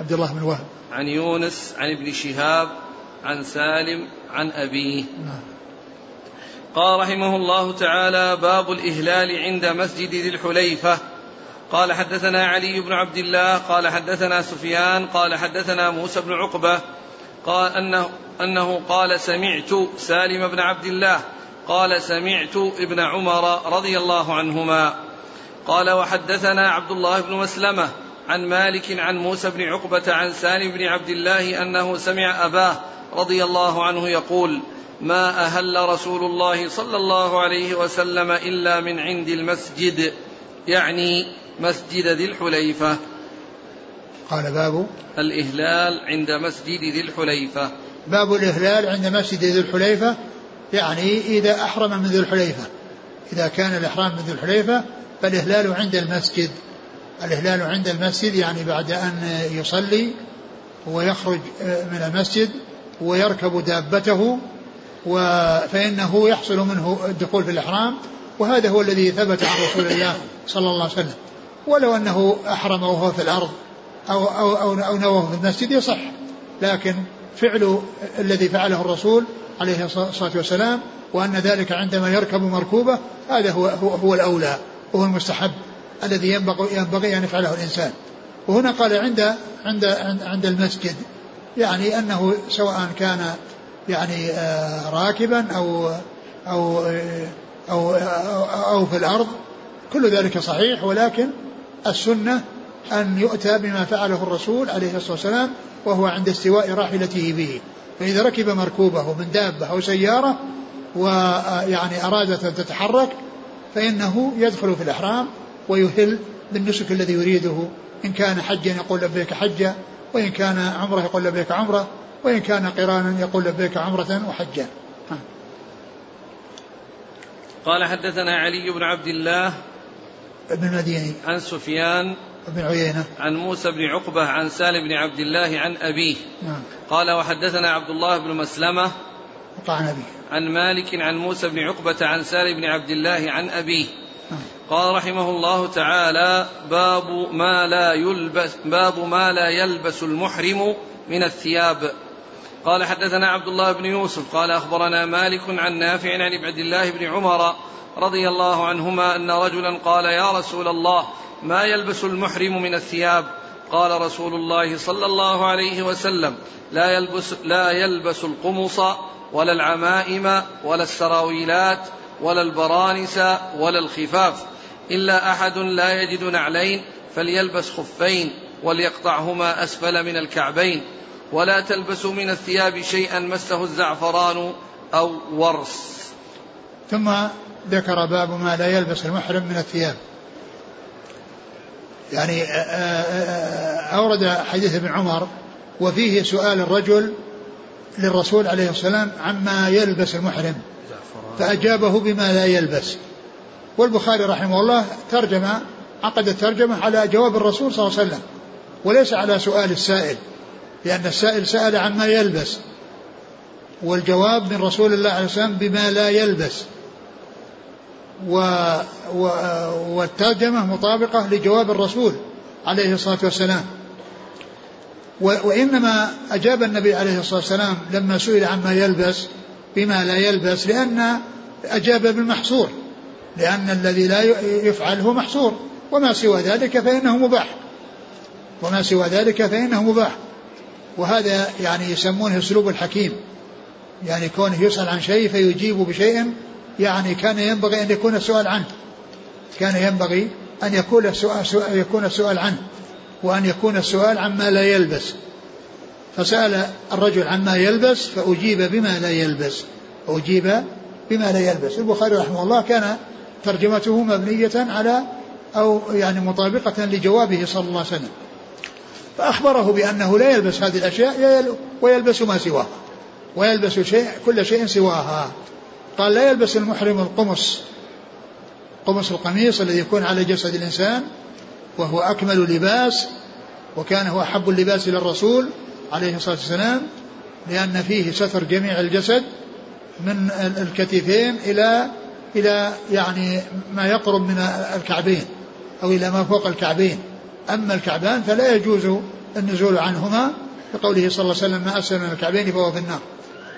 عبد الله بن وهب. عن يونس عن ابن شهاب عن سالم عن أبيه. قال رحمه الله تعالى باب الإهلال عند مسجد ذي الحليفة. قال حدثنا علي بن عبد الله قال حدثنا سفيان قال حدثنا موسى بن عقبة. قال أنه, أنه قال سمعت سالم بن عبد الله. قال سمعت ابن عمر رضي الله عنهما. قال وحدثنا عبد الله بن مسلمة. عن مالك عن موسى بن عقبة عن سالم بن عبد الله أنه سمع أباه رضي الله عنه يقول ما أهل رسول الله صلى الله عليه وسلم إلا من عند المسجد يعني مسجد ذي الحليفة. قال باب الإهلال عند مسجد ذي الحليفة. باب الإهلال عند مسجد ذي الحليفة يعني إذا أحرم من ذي الحليفة. إذا كان الإحرام من ذي الحليفة فالإهلال عند المسجد. الإهلال عند المسجد يعني بعد أن يصلي ويخرج من المسجد ويركب دابته فإنه يحصل منه الدخول في الإحرام وهذا هو الذي ثبت عن رسول الله صلى الله عليه وسلم. ولو أنه أحرم وهو في الأرض أو, أو, أو, أو نواه في المسجد يصح لكن فعل الذي فعله الرسول عليه الصلاة والسلام وأن ذلك عندما يركب مركوبة هذا هو, هو, هو الأولى وهو المستحب. الذي ينبغي, ينبغي أن يفعله الإنسان. وهنا قال عند عند عند المسجد يعني أنه سواء كان يعني آه، راكبا أو أو أو, أو, في الأرض كل ذلك صحيح ولكن السنة أن يؤتى بما فعله الرسول عليه الصلاة والسلام وهو عند استواء راحلته به. فإذا ركب مركوبه من دابة أو سيارة ويعني أرادت أن تتحرك فإنه يدخل في الإحرام ويهل بالنسك الذي يريده. إن كان حجا يقول لبيك حجا وإن كان عمرة يقول لبيك عمرة وإن كان قرانا يقول لبيك عمرة وحجا. قال حدثنا علي بن عبد الله ابن المديني. عن سفيان بن عيينة. عن موسى بن عقبة عن سالم بن عبد الله عن أبيه. نعم. قال وحدثنا عبد الله بن مسلمة عن أبيه عن مالك عن موسى بن عقبة عن سالم بن عبد الله عن أبيه. قال رحمه الله تعالى باب ما لا يلبس باب ما لا يلبس المحرم من الثياب. قال حدثنا عبد الله بن يوسف قال أخبرنا مالك عن نافع عن عبد الله بن عمر رضي الله عنهما أن رجلا قال يا رسول الله ما يلبس المحرم من الثياب؟ قال رسول الله صلى الله عليه وسلم لا يلبس لا يلبس القمص ولا العمائم ولا السراويلات ولا البرانس ولا الخفاف. إلا أحد لا يجد نعلين فليلبس خفين وليقطعهما أسفل من الكعبين. ولا تلبسوا من الثياب شيئا مسه الزعفران أو ورس. ثم ذكر باب ما لا يلبس المحرم من الثياب. يعني آه، آه، آه، أورد حديث ابن عمر وفيه سؤال الرجل للرسول عليه السلام عما يلبس المحرم. فأجابه بما لا يلبس. والبخاري رحمه الله ترجم عقد الترجمة على جواب الرسول صلى الله عليه وسلم وليس على سؤال السائل لأن السائل سأل عما يلبس والجواب من رسول الله عليه السلام بما لا يلبس. و و والترجمة مطابقة لجواب الرسول عليه الصلاة والسلام. وإنما أجاب النبي عليه الصلاة والسلام لما سئل عما يلبس بما لا يلبس لأن أجاب بالمحصور. لأن الذي لا يفعل هو محصور. وما سوى ذلك فإنه مباح. وما سوى ذلك فإنه مباح. وهذا يعني يسمونه أسلوب الحكيم. يعني كونه يسأل عن شيء فيجيب بشيء يعني كان ينبغي أن يكون السؤال عنه. كان ينبغي أن يكون السؤال, سؤال يكون السؤال عنه. وأن يكون السؤال عما لا يلبس. فسأل الرجل عما يلبس فأجيب بما لا يلبس. أجيب بما لا يلبس. البخاري رحمه الله كان ترجمته مبنية على أو يعني مطابقة لجوابه صلى الله عليه وسلم. فأخبره بأنه لا يلبس هذه الأشياء ويلبس ما سواها ويلبس شيء كل شيء سواها. قال لا يلبس المحرم القمص قمص القميص الذي يكون على جسد الإنسان وهو أكمل لباس وكان هو أحب اللباس إلى الرسول عليه الصلاة والسلام لأن فيه ستر جميع الجسد من الكتفين إلى إلى يعني ما يقرب من الكعبين أو إلى ما فوق الكعبين. أما الكعبان فلا يجوز النزول عنهما لقوله صلى الله عليه وسلم ما أسفل من الكعبين فهو في النار.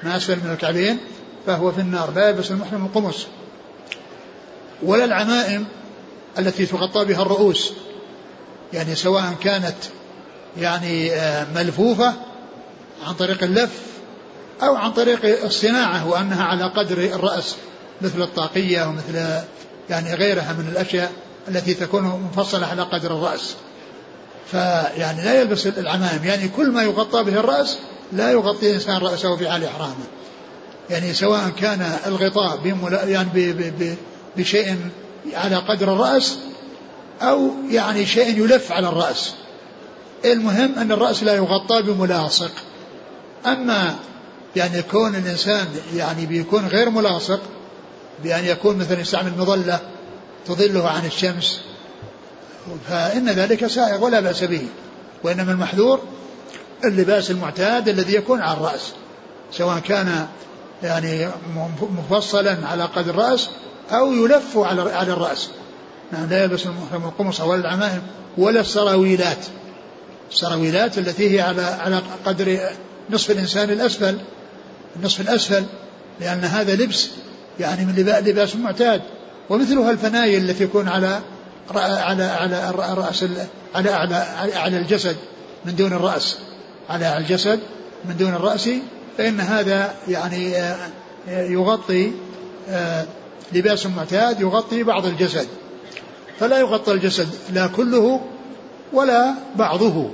ما أسفل من الكعبين فهو في النار. لا يلبس المحرم القمص. ولا العمائم التي تغطى بها الرؤوس يعني سواء كانت يعني آه، ملفوفة عن طريق اللف أو عن طريق الصناعة وأنها على قدر الرأس. مثل الطاقية ومثل يعني غيرها من الأشياء التي تكون مفصلة على قدر الرأس. فيعني لا يلبس العمائم يعني كل ما يغطى به الرأس لا يغطي الإنسان رأسه في حال إحرامه. يعني سواء كان الغطاء يعني بشيء على قدر الرأس أو يعني شيء يلف على الرأس. المهم أن الرأس لا يغطى بملاصق. أما يعني كون الإنسان يعني بيكون غير ملاصق بأن يكون مثلا يستعمل مظلة تظله عن الشمس. فإن ذلك سائغ ولا بأس به وإنما المحذور اللباس المعتاد الذي يكون على الرأس. سواء كان يعني مفصلا على قدر الرأس أو يلف على على الرأس. نعم لا يلبس المحرم القمص ولا العمائم ولا السراويلات. السراويلات التي هي على على قدر نصف الإنسان الأسفل النصف الأسفل لأن هذا لبس يعني من لباس معتاد. ومثلها الفنايل التي يكون على على على الرأس على على على الجسد من دون الرأس. على الجسد من دون الرأس. فإن هذا يعني آه، يغطي آه، لباس معتاد يغطي بعض الجسد. فلا يغطى الجسد لا كله ولا بعضه.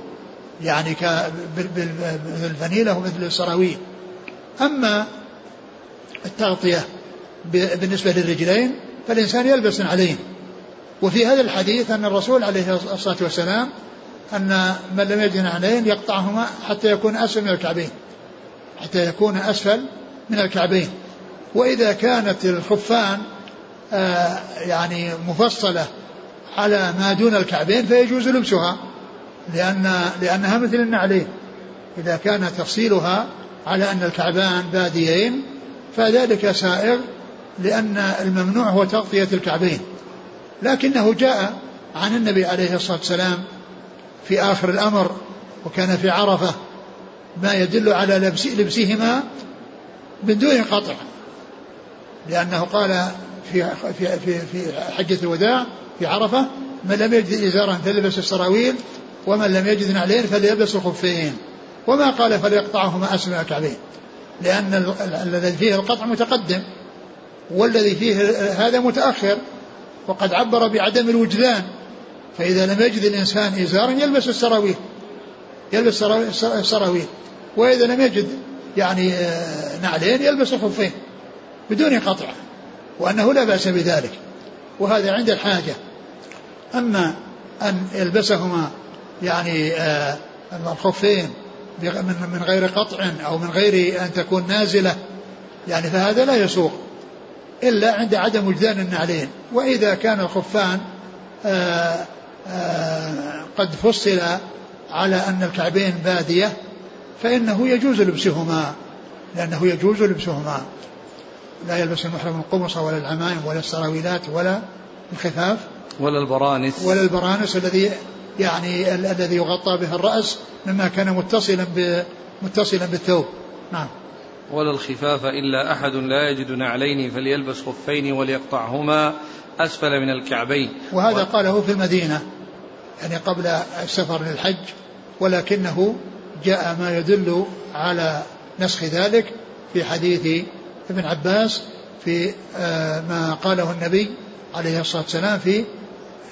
يعني بالفنيلة ومثل السراويل. أما التغطية بالنسبة للرجلين فالإنسان يلبس عليه وفي هذا الحديث أن الرسول عليه الصلاة والسلام أن من لم يجد عليه يقطعهما حتى يكون أسفل من الكعبين. حتى يكون أسفل من الكعبين. وإذا كانت الخفان آه يعني مفصلة على ما دون الكعبين فيجوز لبسها لأن لأنها مثل النعلين. إذا كان تفصيلها على أن الكعبان باديين فذلك سائغ لأن الممنوع هو تغطية الكعبين. لكنه جاء عن النبي عليه الصلاة والسلام في آخر الأمر وكان في عرفة ما يدل على لبس لبسهما من دون قطع. لأنه قال في في في في حجة الوداع في عرفة من لم يجد إزارا فليلبس السراويل ومن لم يجد نعلين فليلبس الخفين وما قال فليقطعهما أسفل الكعبين لأن الذي فيه القطع متقدم. والذي فيه هذا متأخر وقد عبر بعدم الوجدان فإذا لم يجد الإنسان إزارا يلبس السراويل يلبس السراويل وإذا لم يجد يعني آه، نعلين يلبس الخفين بدون قطع وأنه لا بأس بذلك. وهذا عند الحاجة. أما أن يلبسهما يعني آه، الخفين من غير قطع أو من غير أن تكون نازلة يعني فهذا لا يسوق. إلا عند عدم وجدان النعلين. وإذا كان الخفان آه، آه، قد فصل على أن الكعبين بادية فإنه يجوز لبسهما لأنه يجوز لبسهما. لا يلبس المحرم القمص ولا العمائم ولا السراويلات ولا الخفاف. ولا البرانس. ولا البرانس الذي يعني الذي يغطى به الرأس مما كان متصلا متصلا بالثوب. نعم. ولا الخفاف إلا أحد لا يجد نعلين فليلبس خفين وليقطعهما أسفل من الكعبين. وهذا و... قاله في المدينة يعني قبل السفر للحج ولكنه جاء ما يدل على نسخ ذلك في حديث ابن عباس في آه، ما قاله النبي عليه الصلاة والسلام في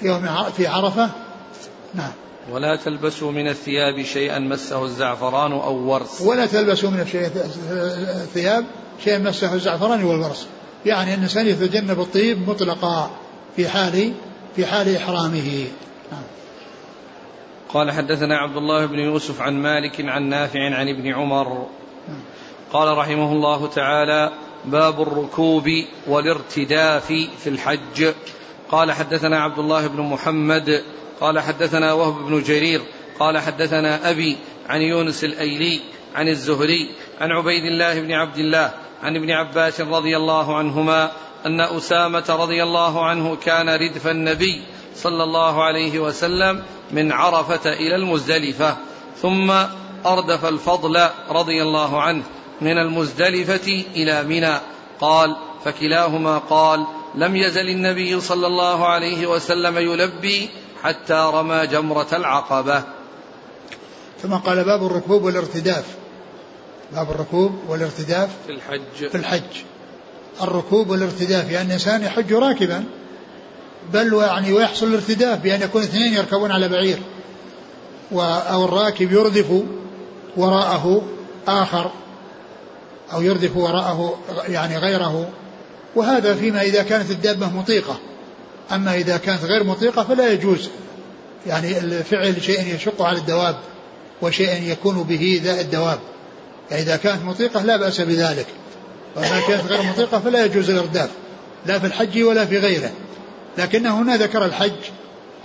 يوم في عرفة. نعم. ولا تلبسوا من الثياب شيئا مسه الزعفران أو ورس ولا تلبسوا من الثياب شيئا مسه الزعفران والورس يعني الإنسان يتجنب الطيب مطلقا في حال في حال إحرامه. نعم. قال حدثنا عبد الله بن يوسف عن مالك عن نافع عن ابن عمر. قال رحمه الله تعالى باب الركوب والارتداف في الحج. قال حدثنا عبد الله بن محمد قال حدثنا وهب بن جرير قال حدثنا أبي عن يونس الأيلي عن الزهري عن عبيد الله بن عبد الله عن ابن عباس رضي الله عنهما أن أسامة رضي الله عنه كان ردف النبي صلى الله عليه وسلم من عرفة إلى المزدلفة ثم أردف الفضل رضي الله عنه من المزدلفة إلى منى. قال فكلاهما قال لم يزل النبي صلى الله عليه وسلم يلبي حتى رمى جمرة العقبة. ثم قال باب الركوب والارتداف. باب الركوب والارتداف في الحج. في الحج. الركوب والارتداف يعني الإنسان يحج راكبا بل يعني ويحصل الارتداف بأن يكون اثنين يركبون على بعير. أو الراكب يردف وراءه آخر أو يردف وراءه يعني غيره. وهذا فيما إذا كانت الدابة مطيقة. أما إذا كانت غير مطيقة فلا يجوز. يعني فعل شيء يشق على الدواب وشيء يكون به ذا الدواب. يعني إذا كانت مطيقة لا بأس بذلك. وما كانت غير مطيقة فلا يجوز الإرداف. لا في الحج ولا في غيره. لكنه هنا ذكر الحج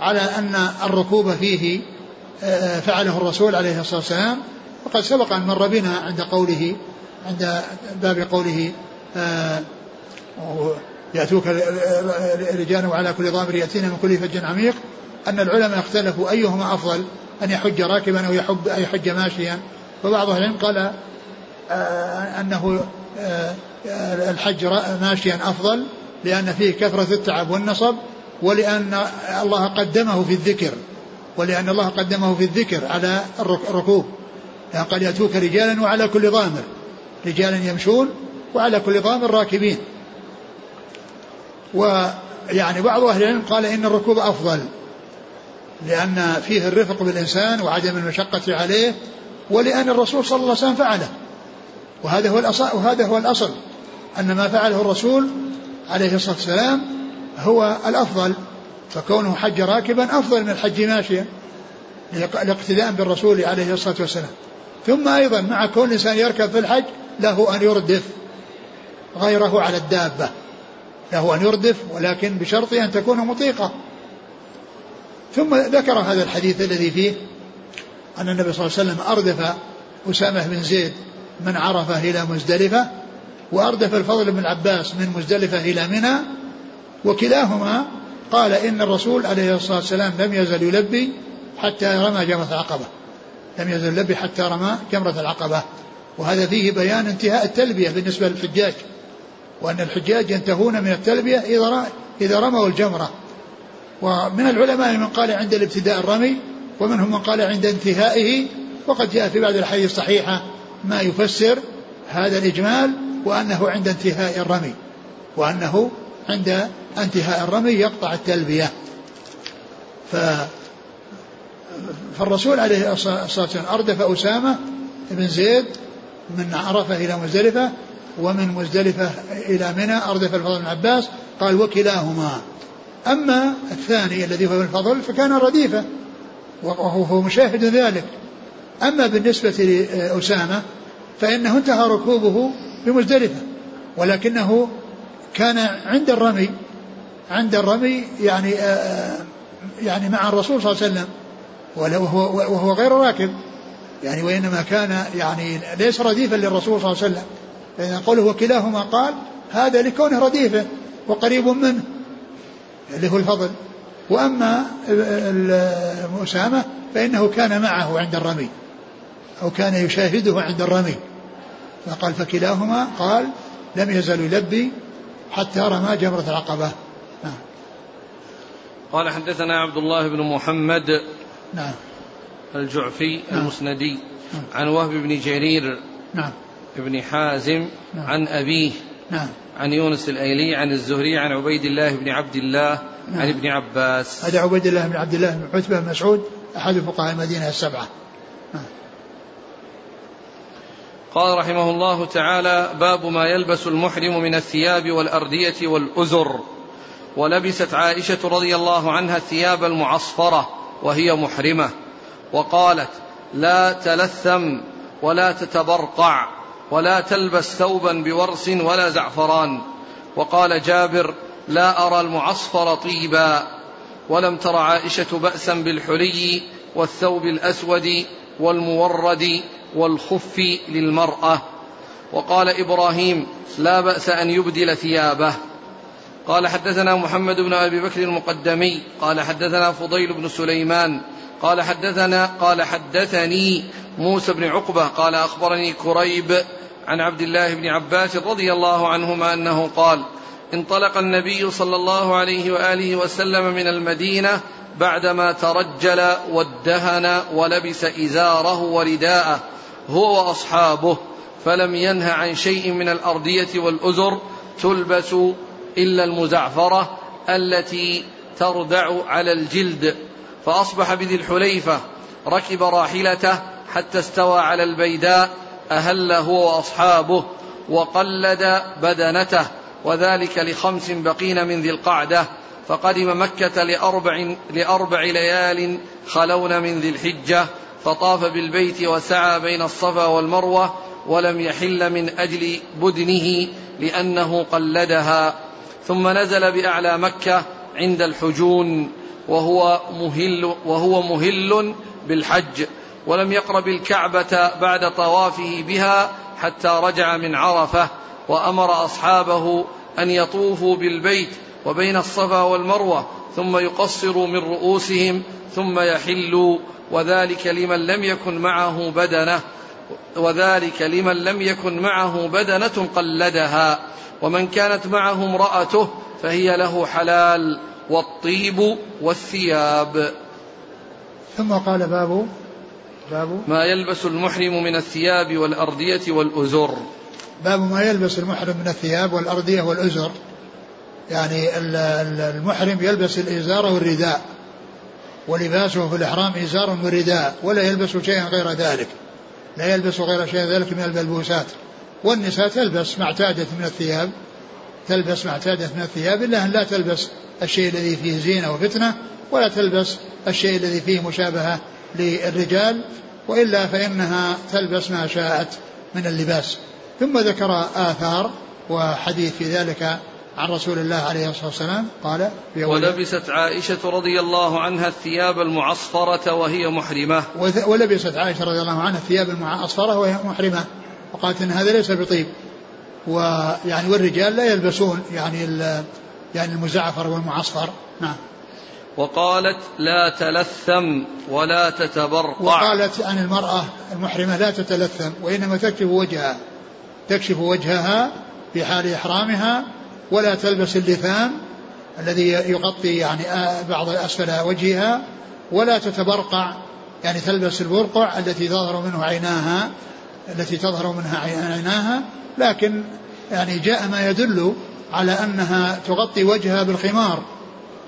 على أن الركوب فيه آه، فعله الرسول عليه الصلاة والسلام. وقد سبق أن مر بنا عند قوله عند باب قوله آه، يأتوك رجال وعلى كل ضامر يأتينا من كل فج عميق أن العلماء اختلفوا أيهما أفضل أن يحج راكبا أو يحب أن يحج ماشيا. فبعض العلم قال آه، أنه الحج ماشيا أفضل لأن فيه كثرة التعب والنصب ولأن الله قدمه في الذكر ولأن الله قدمه في الذكر على الركوب. قال يأتوك رجالا وعلى كل ضامر رجالا يمشون وعلى كل ضامر راكبين. ويعني بعض أهل العلم قال إن الركوب أفضل لأن فيه الرفق بالإنسان وعدم المشقة عليه ولأن الرسول صلى الله عليه وسلم فعله. وهذا هو الأصل وهذا هو الأصل أن ما فعله الرسول عليه الصلاة والسلام هو الأفضل فكونه حج راكبا أفضل من الحج ماشيا الاقتداء بالرسول عليه الصلاة والسلام. ثم أيضا مع كون الإنسان يركب في الحج له أن يردف غيره على الدابة. له أن يردف ولكن بشرط أن تكون مطيقة. ثم ذكر هذا الحديث الذي فيه أن النبي صلى الله عليه وسلم أردف أسامة بن زيد من عرفة إلى مزدلفة وأردف الفضل بن العباس من مزدلفة إلى منى وكلاهما قال إن الرسول عليه الصلاة والسلام لم يزل يلبي حتى رمى جمرة العقبة. لم يزل يلبي حتى رمى جمرة العقبة. وهذا فيه بيان انتهاء التلبية بالنسبة للحجاج. وأن الحجاج ينتهون من التلبية إذا إذا رموا الجمرة. ومن العلماء من قال عند الابتداء الرمي ومنهم من قال عند انتهائه وقد جاء في بعض الحديث الصحيحة ما يفسر هذا الإجمال وأنه عند انتهاء الرمي وأنه عند انتهاء الرمي يقطع التلبية. ف فالرسول عليه الصلاة والسلام أردف أسامة بن زيد من عرفة إلى مزدلفة ومن مزدلفة إلى منى أردف الفضل بن عباس قال وكلاهما. أما الثاني الذي هو الفضل فكان رديفة وهو مشاهد ذلك. أما بالنسبة لأسامة فإنه انتهى ركوبه بمزدلفة ولكنه كان عند الرمي عند الرمي يعني آه، آه، يعني مع الرسول صلى الله عليه وسلم وهو, وهو غير راكب. يعني وإنما كان يعني ليس رديفا للرسول صلى الله عليه وسلم. فإذا قوله وكلاهما قال هذا لكونه رديفة وقريب منه اللي هو الفضل وأما أسامة فإنه كان معه عند الرمي أو كان يشاهده عند الرمي فقال فكلاهما قال لم يزل يلبي حتى رمى جمرة العقبة نعم. قال حدثنا عبد الله بن محمد نعم الجعفي نعم. المسندي نعم. عن وهب بن جرير نعم ابن حازم نعم. عن أبيه نعم عن يونس الأيلي عن الزهري عن عبيد الله بن عبد الله نعم. عن ابن عباس هذا عبيد الله بن عبد الله بن عتبة بن مسعود أحد فقهاء المدينة السبعة نعم. قال رحمه الله تعالى باب ما يلبس المحرم من الثياب والأردية والأزر ولبست عائشة رضي الله عنها الثياب المعصفرة وهي محرمة وقالت لا تلثم ولا تتبرقع ولا تلبس ثوبا بورس ولا زعفران. وقال جابر لا أرى المعصفر طيبا. ولم تر عائشة بأسا بالحلي والثوب الأسود والمورد والخف للمرأة. وقال إبراهيم لا بأس أن يبدل ثيابه. قال حدثنا محمد بن أبي بكر المقدمي. قال حدثنا فضيل بن سليمان. قال حدثنا قال حدثني موسى بن عقبة. قال أخبرني كريب عن عبد الله بن عباس رضي الله عنهما أنه قال انطلق النبي صلى الله عليه وآله وسلم من المدينة بعدما ترجل وادهن ولبس إزاره ورداءه هو وأصحابه فلم ينه عن شيء من الأردية والأزر تلبس إلا المزعفرة التي تردع على الجلد. فأصبح بذي الحليفة ركب راحلته حتى استوى على البيداء أهل هو وأصحابه وقلد بدنته وذلك لخمس بقين من ذي القعدة فقدم مكة لأربع, لأربع ليال خلون من ذي الحجة فطاف بالبيت وسعى بين الصفا والمروة ولم يحل من أجل بدنه لأنه قلدها. ثم نزل بأعلى مكة عند الحجون وهو مهل وهو مهل بالحج. ولم يقرب الكعبة بعد طوافه بها حتى رجع من عرفة وأمر أصحابه أن يطوفوا بالبيت وبين الصفا والمروة ثم يقصروا من رؤوسهم ثم يحلوا وذلك لمن لم يكن معه بدنة وذلك لمن لم يكن معه بدنة قلدها ومن كانت معه امرأته فهي له حلال والطيب والثياب. ثم قال باب باب؟ ما يلبس المحرم من الثياب والأردية والأزر. باب ما يلبس المحرم من الثياب والأردية والأزر. يعني المحرم يلبس الإزار والرداء ولباسه في الإحرام إزار ورداء ولا يلبس شيئا غير ذلك. لا يلبس غير شيء ذلك من الملبوسات. والنساء تلبس ما اعتادت من الثياب تلبس ما اعتادت من الثياب إلا أن لا تلبس الشيء الذي فيه زينة وفتنة ولا تلبس الشيء الذي فيه مشابهة للرجال وإلا فإنها تلبس ما شاءت من اللباس. ثم ذكر آثار وحديث في ذلك عن رسول الله عليه الصلاة والسلام. قال في ولبست عائشة رضي الله عنها الثياب المعصفرة وهي محرمة. ولبست عائشة رضي الله عنها الثياب المعصفرة وهي محرمة. وقالت إن هذا ليس بطيب. ويعني والرجال لا يلبسون يعني يعني المزعفر والمعصفر. نعم. وقالت لا تلثم ولا تتبرقع وقالت عن المرأة المحرمة لا تتلثم وإنما تكشف وجهها تكشف وجهها في حال إحرامها ولا تلبس اللثام الذي يغطي يعني بعض أسفل وجهها ولا تتبرقع يعني تلبس البرقع التي تظهر منه عيناها التي تظهر منها عيناها لكن يعني جاء ما يدل على أنها تغطي وجهها بالخمار.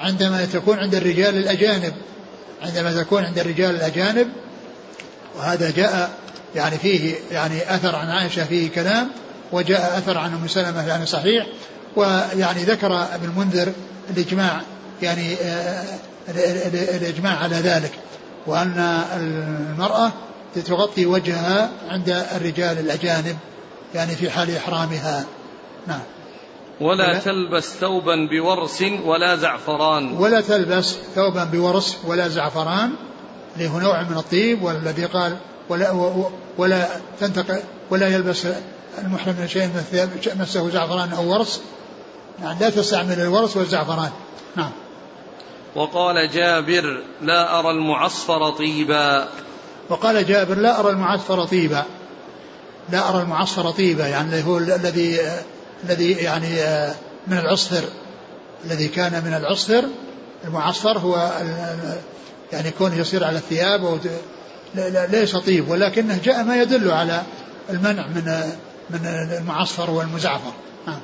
عندما تكون عند الرجال الأجانب عندما تكون عند الرجال الأجانب وهذا جاء يعني فيه يعني أثر عن عائشة فيه كلام وجاء أثر عن أم سلمة يعني صحيح ويعني ذكر ابن المنذر الإجماع يعني آه، الإجماع على ذلك وأن المرأة تغطي وجهها عند الرجال الأجانب يعني في حال إحرامها. نعم. ولا, تلبس ثوبا بورس ولا زعفران. ولا تلبس ثوبا بورس ولا زعفران اللي هو نوع من الطيب والذي قال ولا ولا تنتقل ولا يلبس المحرم شيء من الثياب مسه زعفران أو ورس. يعني لا تستعمل الورس والزعفران. نعم. وقال جابر لا أرى المعصفر طيبا. وقال جابر لا أرى المعصفر طيبا. لا أرى المعصفر طيبا يعني هو الذي الذي يعني آه، من العصفر الذي كان من العصفر المعصفر هو يعني كونه يصير على الثياب ليس طيب ولكنه جاء ما يدل على المنع من من المعصفر والمزعفر. آه.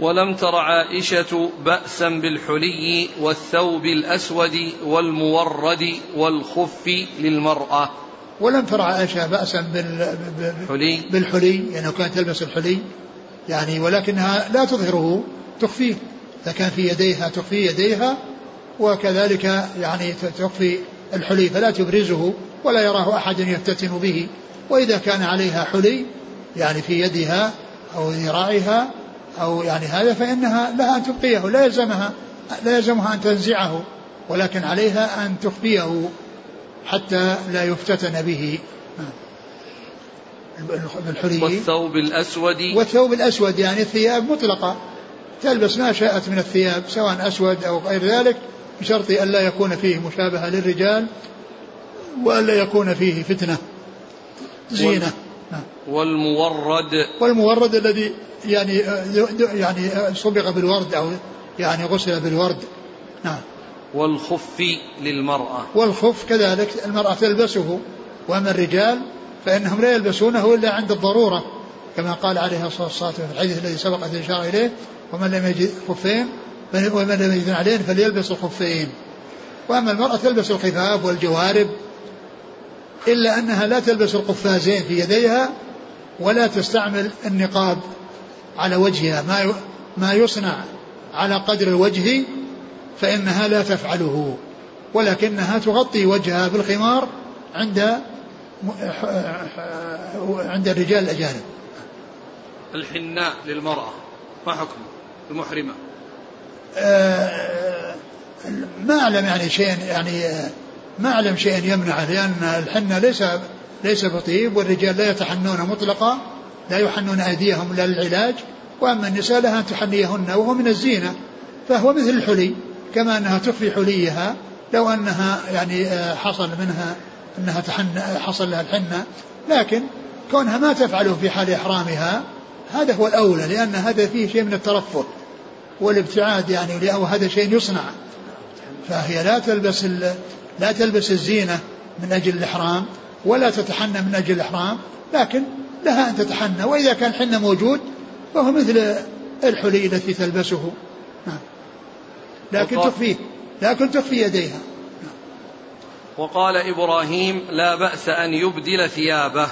ولم تر عائشة بأسا بالحلي والثوب الأسود والمورد والخف للمرأة. ولم تر عائشة بأسا بالحلي. بالحلي يعني كانت تلبس الحلي. يعني ولكنها لا تظهره تخفيه إذا كان في يديها تخفي يديها وكذلك يعني تخفي الحلي فلا تبرزه ولا يراه أحد يفتتن به. وإذا كان عليها حلي يعني في يدها أو ذراعها أو يعني هذا فإنها لها أن تبقيه لا يلزمها لا يلزمها أن تنزعه ولكن عليها أن تخفيه حتى لا يفتتن به. بالحلي والثوب الأسود. والثوب الأسود يعني الثياب مطلقة. تلبس ما شاءت من الثياب سواء أسود أو غير ذلك بشرط ألا يكون فيه مشابهة للرجال وألا يكون فيه فتنة. زينة. نعم. والمورد. والمورد الذي يعني يعني صبغ بالورد أو يعني غسل بالورد. نعم. والخف للمرأة. والخف كذلك المرأة تلبسه وأما الرجال فإنهم لا يلبسونه إلا عند الضرورة كما قال عليه الصلاة والسلام في الحديث الذي سبقت الإشارة إليه ومن لم يجد خفين ومن لم يجد عليه فليلبس الخفين وأما المرأة تلبس الخفاف والجوارب إلا أنها لا تلبس القفازين في يديها ولا تستعمل النقاب على وجهها. ما ما يصنع على قدر الوجه فإنها لا تفعله ولكنها تغطي وجهها بالخمار عند عند الرجال الأجانب. الحناء للمرأة ما حكم؟ المحرمة. آه، ما أعلم يعني شيء يعني ما أعلم شيء يمنعه لأن الحنة ليس ليس بطيب والرجال لا يتحنون مطلقا لا يحنون أيديهم إلا للعلاج وأما النساء لها أن تحنيهن وهو من الزينة فهو مثل الحلي كما أنها تخفي حليها لو أنها يعني آه، حصل منها أنها تحن حصل لها الحنة. لكن كونها ما تفعله في حال إحرامها هذا هو الأولى لأن هذا فيه شيء من الترفه والابتعاد يعني أو هذا شيء يصنع. فهي لا تلبس لا تلبس الزينة من أجل الإحرام ولا تتحنى من أجل الإحرام لكن لها أن تتحنى. وإذا كان حنة موجود فهو مثل الحلي التي تلبسه. لكن تخفيه لكن تخفي يديها. وقال إبراهيم لا بأس أن يبدل ثيابه.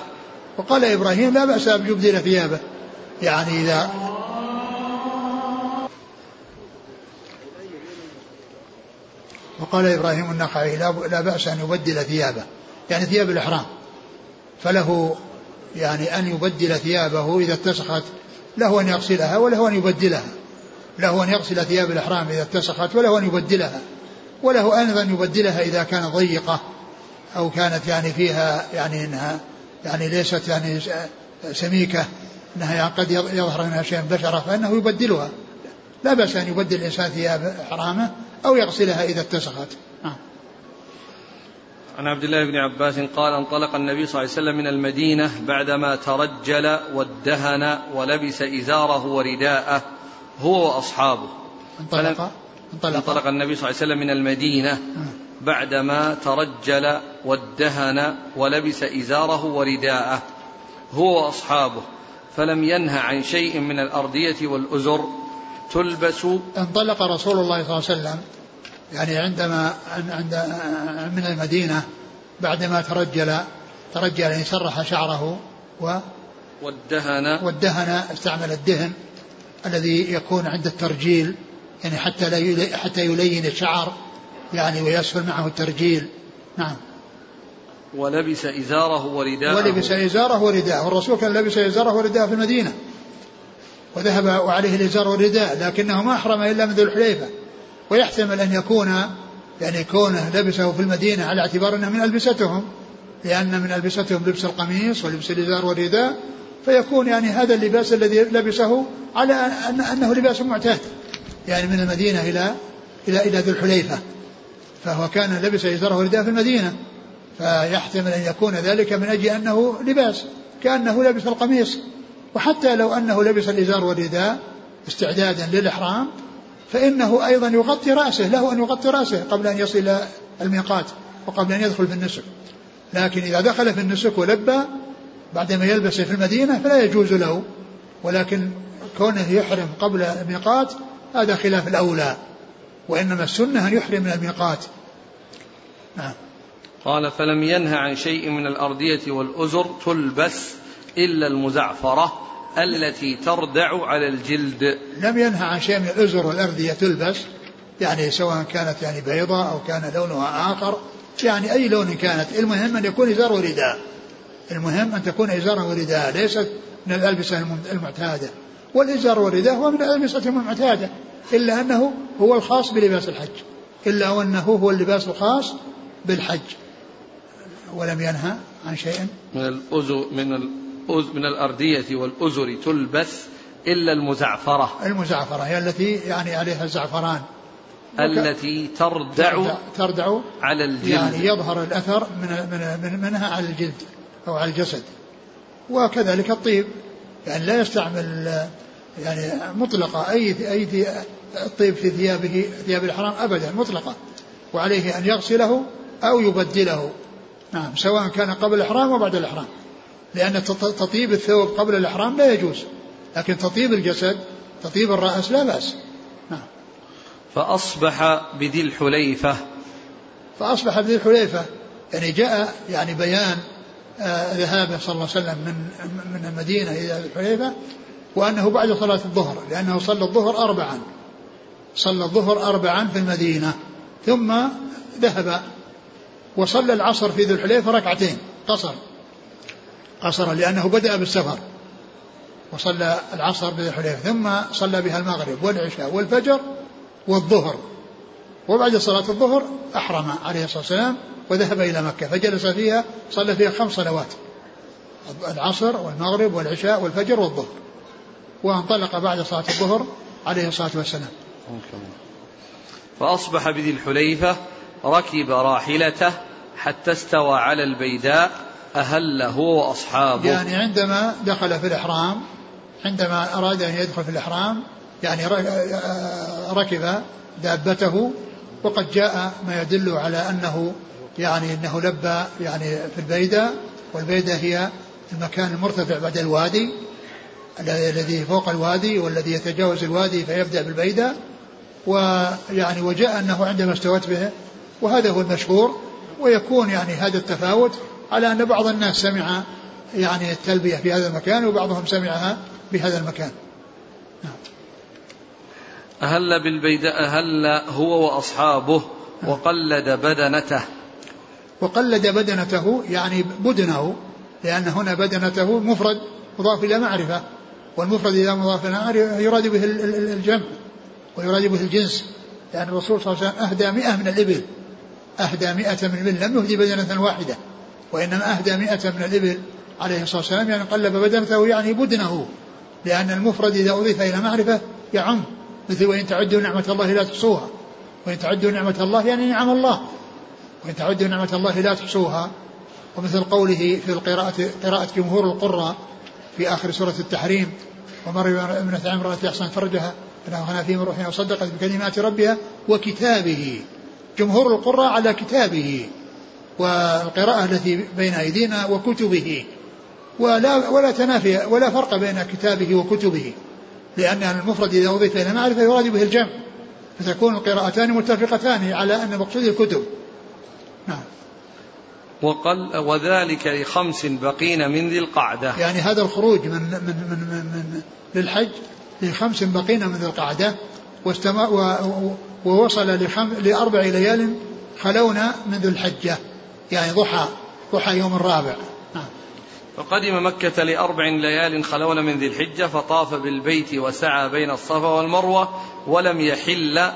وقال إبراهيم لا بأس أن يبدل ثيابه. يعني إذا وقال إبراهيم النخعي لا بأس أن يبدل ثيابه. يعني ثياب الإحرام. فله يعني أن يبدل ثيابه إذا اتسخت له أن يغسلها وله أن يبدلها. له أن يغسل ثياب الإحرام إذا اتسخت وله أن يبدلها. وله أيضا أن يبدلها إذا كانت ضيقة أو كانت يعني فيها يعني إنها يعني ليست يعني سميكة أنها يعني قد يظهر منها شيء بشرة فإنه يبدلها. لا بأس أن يبدل الإنسان ثياب إحرامه أو يغسلها إذا اتسخت. نعم. عن عبد الله بن عباس قال انطلق النبي صلى الله عليه وسلم من المدينة بعدما ترجل وادهن ولبس إزاره ورداءه هو وأصحابه. انطلق؟ انطلق, انطلق النبي صلى الله عليه وسلم من المدينة نعم. بعدما ترجل وادهن ولبس إزاره ورداءه هو وأصحابه فلم ينه عن شيء من الأردية والأزر. تلبس انطلق رسول الله صلى الله عليه وسلم يعني عندما عند من المدينة بعدما ترجل ترجل يعني سرح شعره و والدهن. والدهن استعمل الدهن الذي يكون عند الترجيل. يعني حتى لا حتى يلين الشعر يعني ويسهل معه الترجيل. نعم. ولبس إزاره ورداءه. ولبس إزاره ورداءه. والرسول كان لبس إزاره ورداءه في المدينة. وذهب وعليه الإزار والرداء لكنه ما أحرم إلا من ذو الحليفة. ويحتمل أن يكون يعني كونه لبسه في المدينة على اعتبار أنه من ألبستهم. لأن من ألبستهم لبس القميص ولبس الإزار والرداء. فيكون يعني هذا اللباس الذي لبسه على أن أنه لباس معتاد. يعني من المدينة إلى إلى إلى ذو الحليفة. فهو كان لبس إزاره ورداء في المدينة. فيحتمل أن يكون ذلك من أجل أنه لباس كأنه لبس القميص. وحتى لو أنه لبس الإزار والرداء استعدادا للإحرام فإنه أيضا يغطي رأسه له أن يغطي رأسه قبل أن يصل الميقات وقبل أن يدخل في النسك. لكن إذا دخل في النسك ولبى بعدما يلبس في المدينة فلا يجوز له. ولكن كونه يحرم قبل الميقات هذا خلاف الأولى وإنما السنة أن يحرم من الميقات. نعم. قال فلم ينهى عن شيء من الأردية والأزر تلبس إلا المزعفرة التي تردع على الجلد. لم ينهى عن شيء من الأزر والأردية تلبس يعني سواء كانت يعني بيضاء أو كان لونها آخر يعني أي لون كانت. المهم أن يكون إزار ورداء المهم أن تكون إزارا ورداء ليست من الألبسة المعتادة. والإزار والرداء هو من الألبسة المعتادة. إلا أنه هو الخاص بلباس الحج. إلا وأنه هو اللباس الخاص بالحج. ولم ينهى عن شيء. من الأزر من من الأردية والأزر تلبس إلا المزعفرة. المزعفرة هي التي يعني عليها الزعفران. التي تردع تردع على الجلد. يعني يظهر الأثر من من منها على الجلد أو على الجسد. وكذلك الطيب. يعني لا يستعمل يعني مطلقة. أي أي الطيب في ثيابه ثياب الإحرام أبدا مطلقة. وعليه أن يغسله أو يبدله. نعم سواء كان قبل الإحرام وبعد الإحرام. لأن تطيب الثوب قبل الإحرام لا يجوز. لكن تطيب الجسد تطيب الرأس لا بأس. نعم. فأصبح بذي الحليفة. فأصبح بذي الحليفة. يعني جاء يعني بيان آه، ذهابه صلى الله عليه وسلم من من المدينة إلى الحليفة. وأنه بعد صلاة الظهر لأنه صلى الظهر أربعا. صلى الظهر أربعا في المدينة ثم ذهب وصلى العصر في ذو الحليفة ركعتين قصر. قصر لأنه بدأ بالسفر وصلى العصر بذي الحليفة ثم صلى بها المغرب والعشاء والفجر والظهر. وبعد صلاة الظهر أحرم عليه الصلاة والسلام وذهب إلى مكة فجلس فيها صلى فيها خمس صلوات العصر والمغرب والعشاء والفجر والظهر. وانطلق بعد صلاة الظهر عليه الصلاة والسلام. فأصبح بذي الحليفة ركب راحلته حتى استوى على البيداء أهل هو وأصحابه. يعني عندما دخل في الإحرام عندما أراد أن يدخل في الإحرام يعني ركب دابته وقد جاء ما يدل على أنه يعني أنه لبى يعني في البيدة والبيدة هي المكان المرتفع بعد الوادي. الذي فوق الوادي والذي يتجاوز الوادي فيبدأ بالبيدة ويعني وجاء أنه عندما استوت به وهذا هو المشهور ويكون يعني هذا التفاوت على أن بعض الناس سمع يعني التلبية في هذا المكان وبعضهم سمعها بهذا المكان. نعم. أهل بالبيداء أهل هو وأصحابه وقلد بدنته؟ وقلد بدنته يعني بدنه لأن هنا بدنته مفرد مضاف إلى معرفة. والمفرد إذا مضاف معرفة يراد به الجمع ويراد به الجنس لأن الرسول صلى الله عليه وسلم أهدى مئة من الإبل. أهدى مئة من الإبل لم يهدي بدنة واحدة وإنما أهدى مئة من الإبل عليه الصلاة والسلام يعني قلب بدنته يعني بدنه لأن المفرد إذا أضيف إلى معرفة يعم مثل وإن تعدوا نعمة الله لا تحصوها. وإن تعدوا نعمة الله يعني نعم الله. وإن تعدوا نعمة الله لا تحصوها. ومثل قوله في القراءة قراءة جمهور القراء في آخر سورة التحريم. ومريم ابنة عمرو التي أحسنت فرجها فنفخنا فيه من روحنا وصدقت بكلمات ربها وكتابه. جمهور القراء على كتابه والقراءة التي بين أيدينا وكتبه. ولا ولا تنافي ولا فرق بين كتابه وكتبه. لأن المفرد إذا أضيف إلى معرفة يراد به الجمع. فتكون القراءتان متفقتان على أن مقصود الكتب. نعم. وقل وذلك لخمس بقين من ذي القعدة. يعني هذا الخروج من من من, من, من للحج لخمس بقين من ذي القعدة واستمع ووصل لخم لأربع ليال خلونا من ذي الحجة يعني ضحى ضحى يوم الرابع. نعم. فقدم مكة لأربع ليال خلون من ذي الحجة فطاف بالبيت وسعى بين الصفا والمروة ولم يحل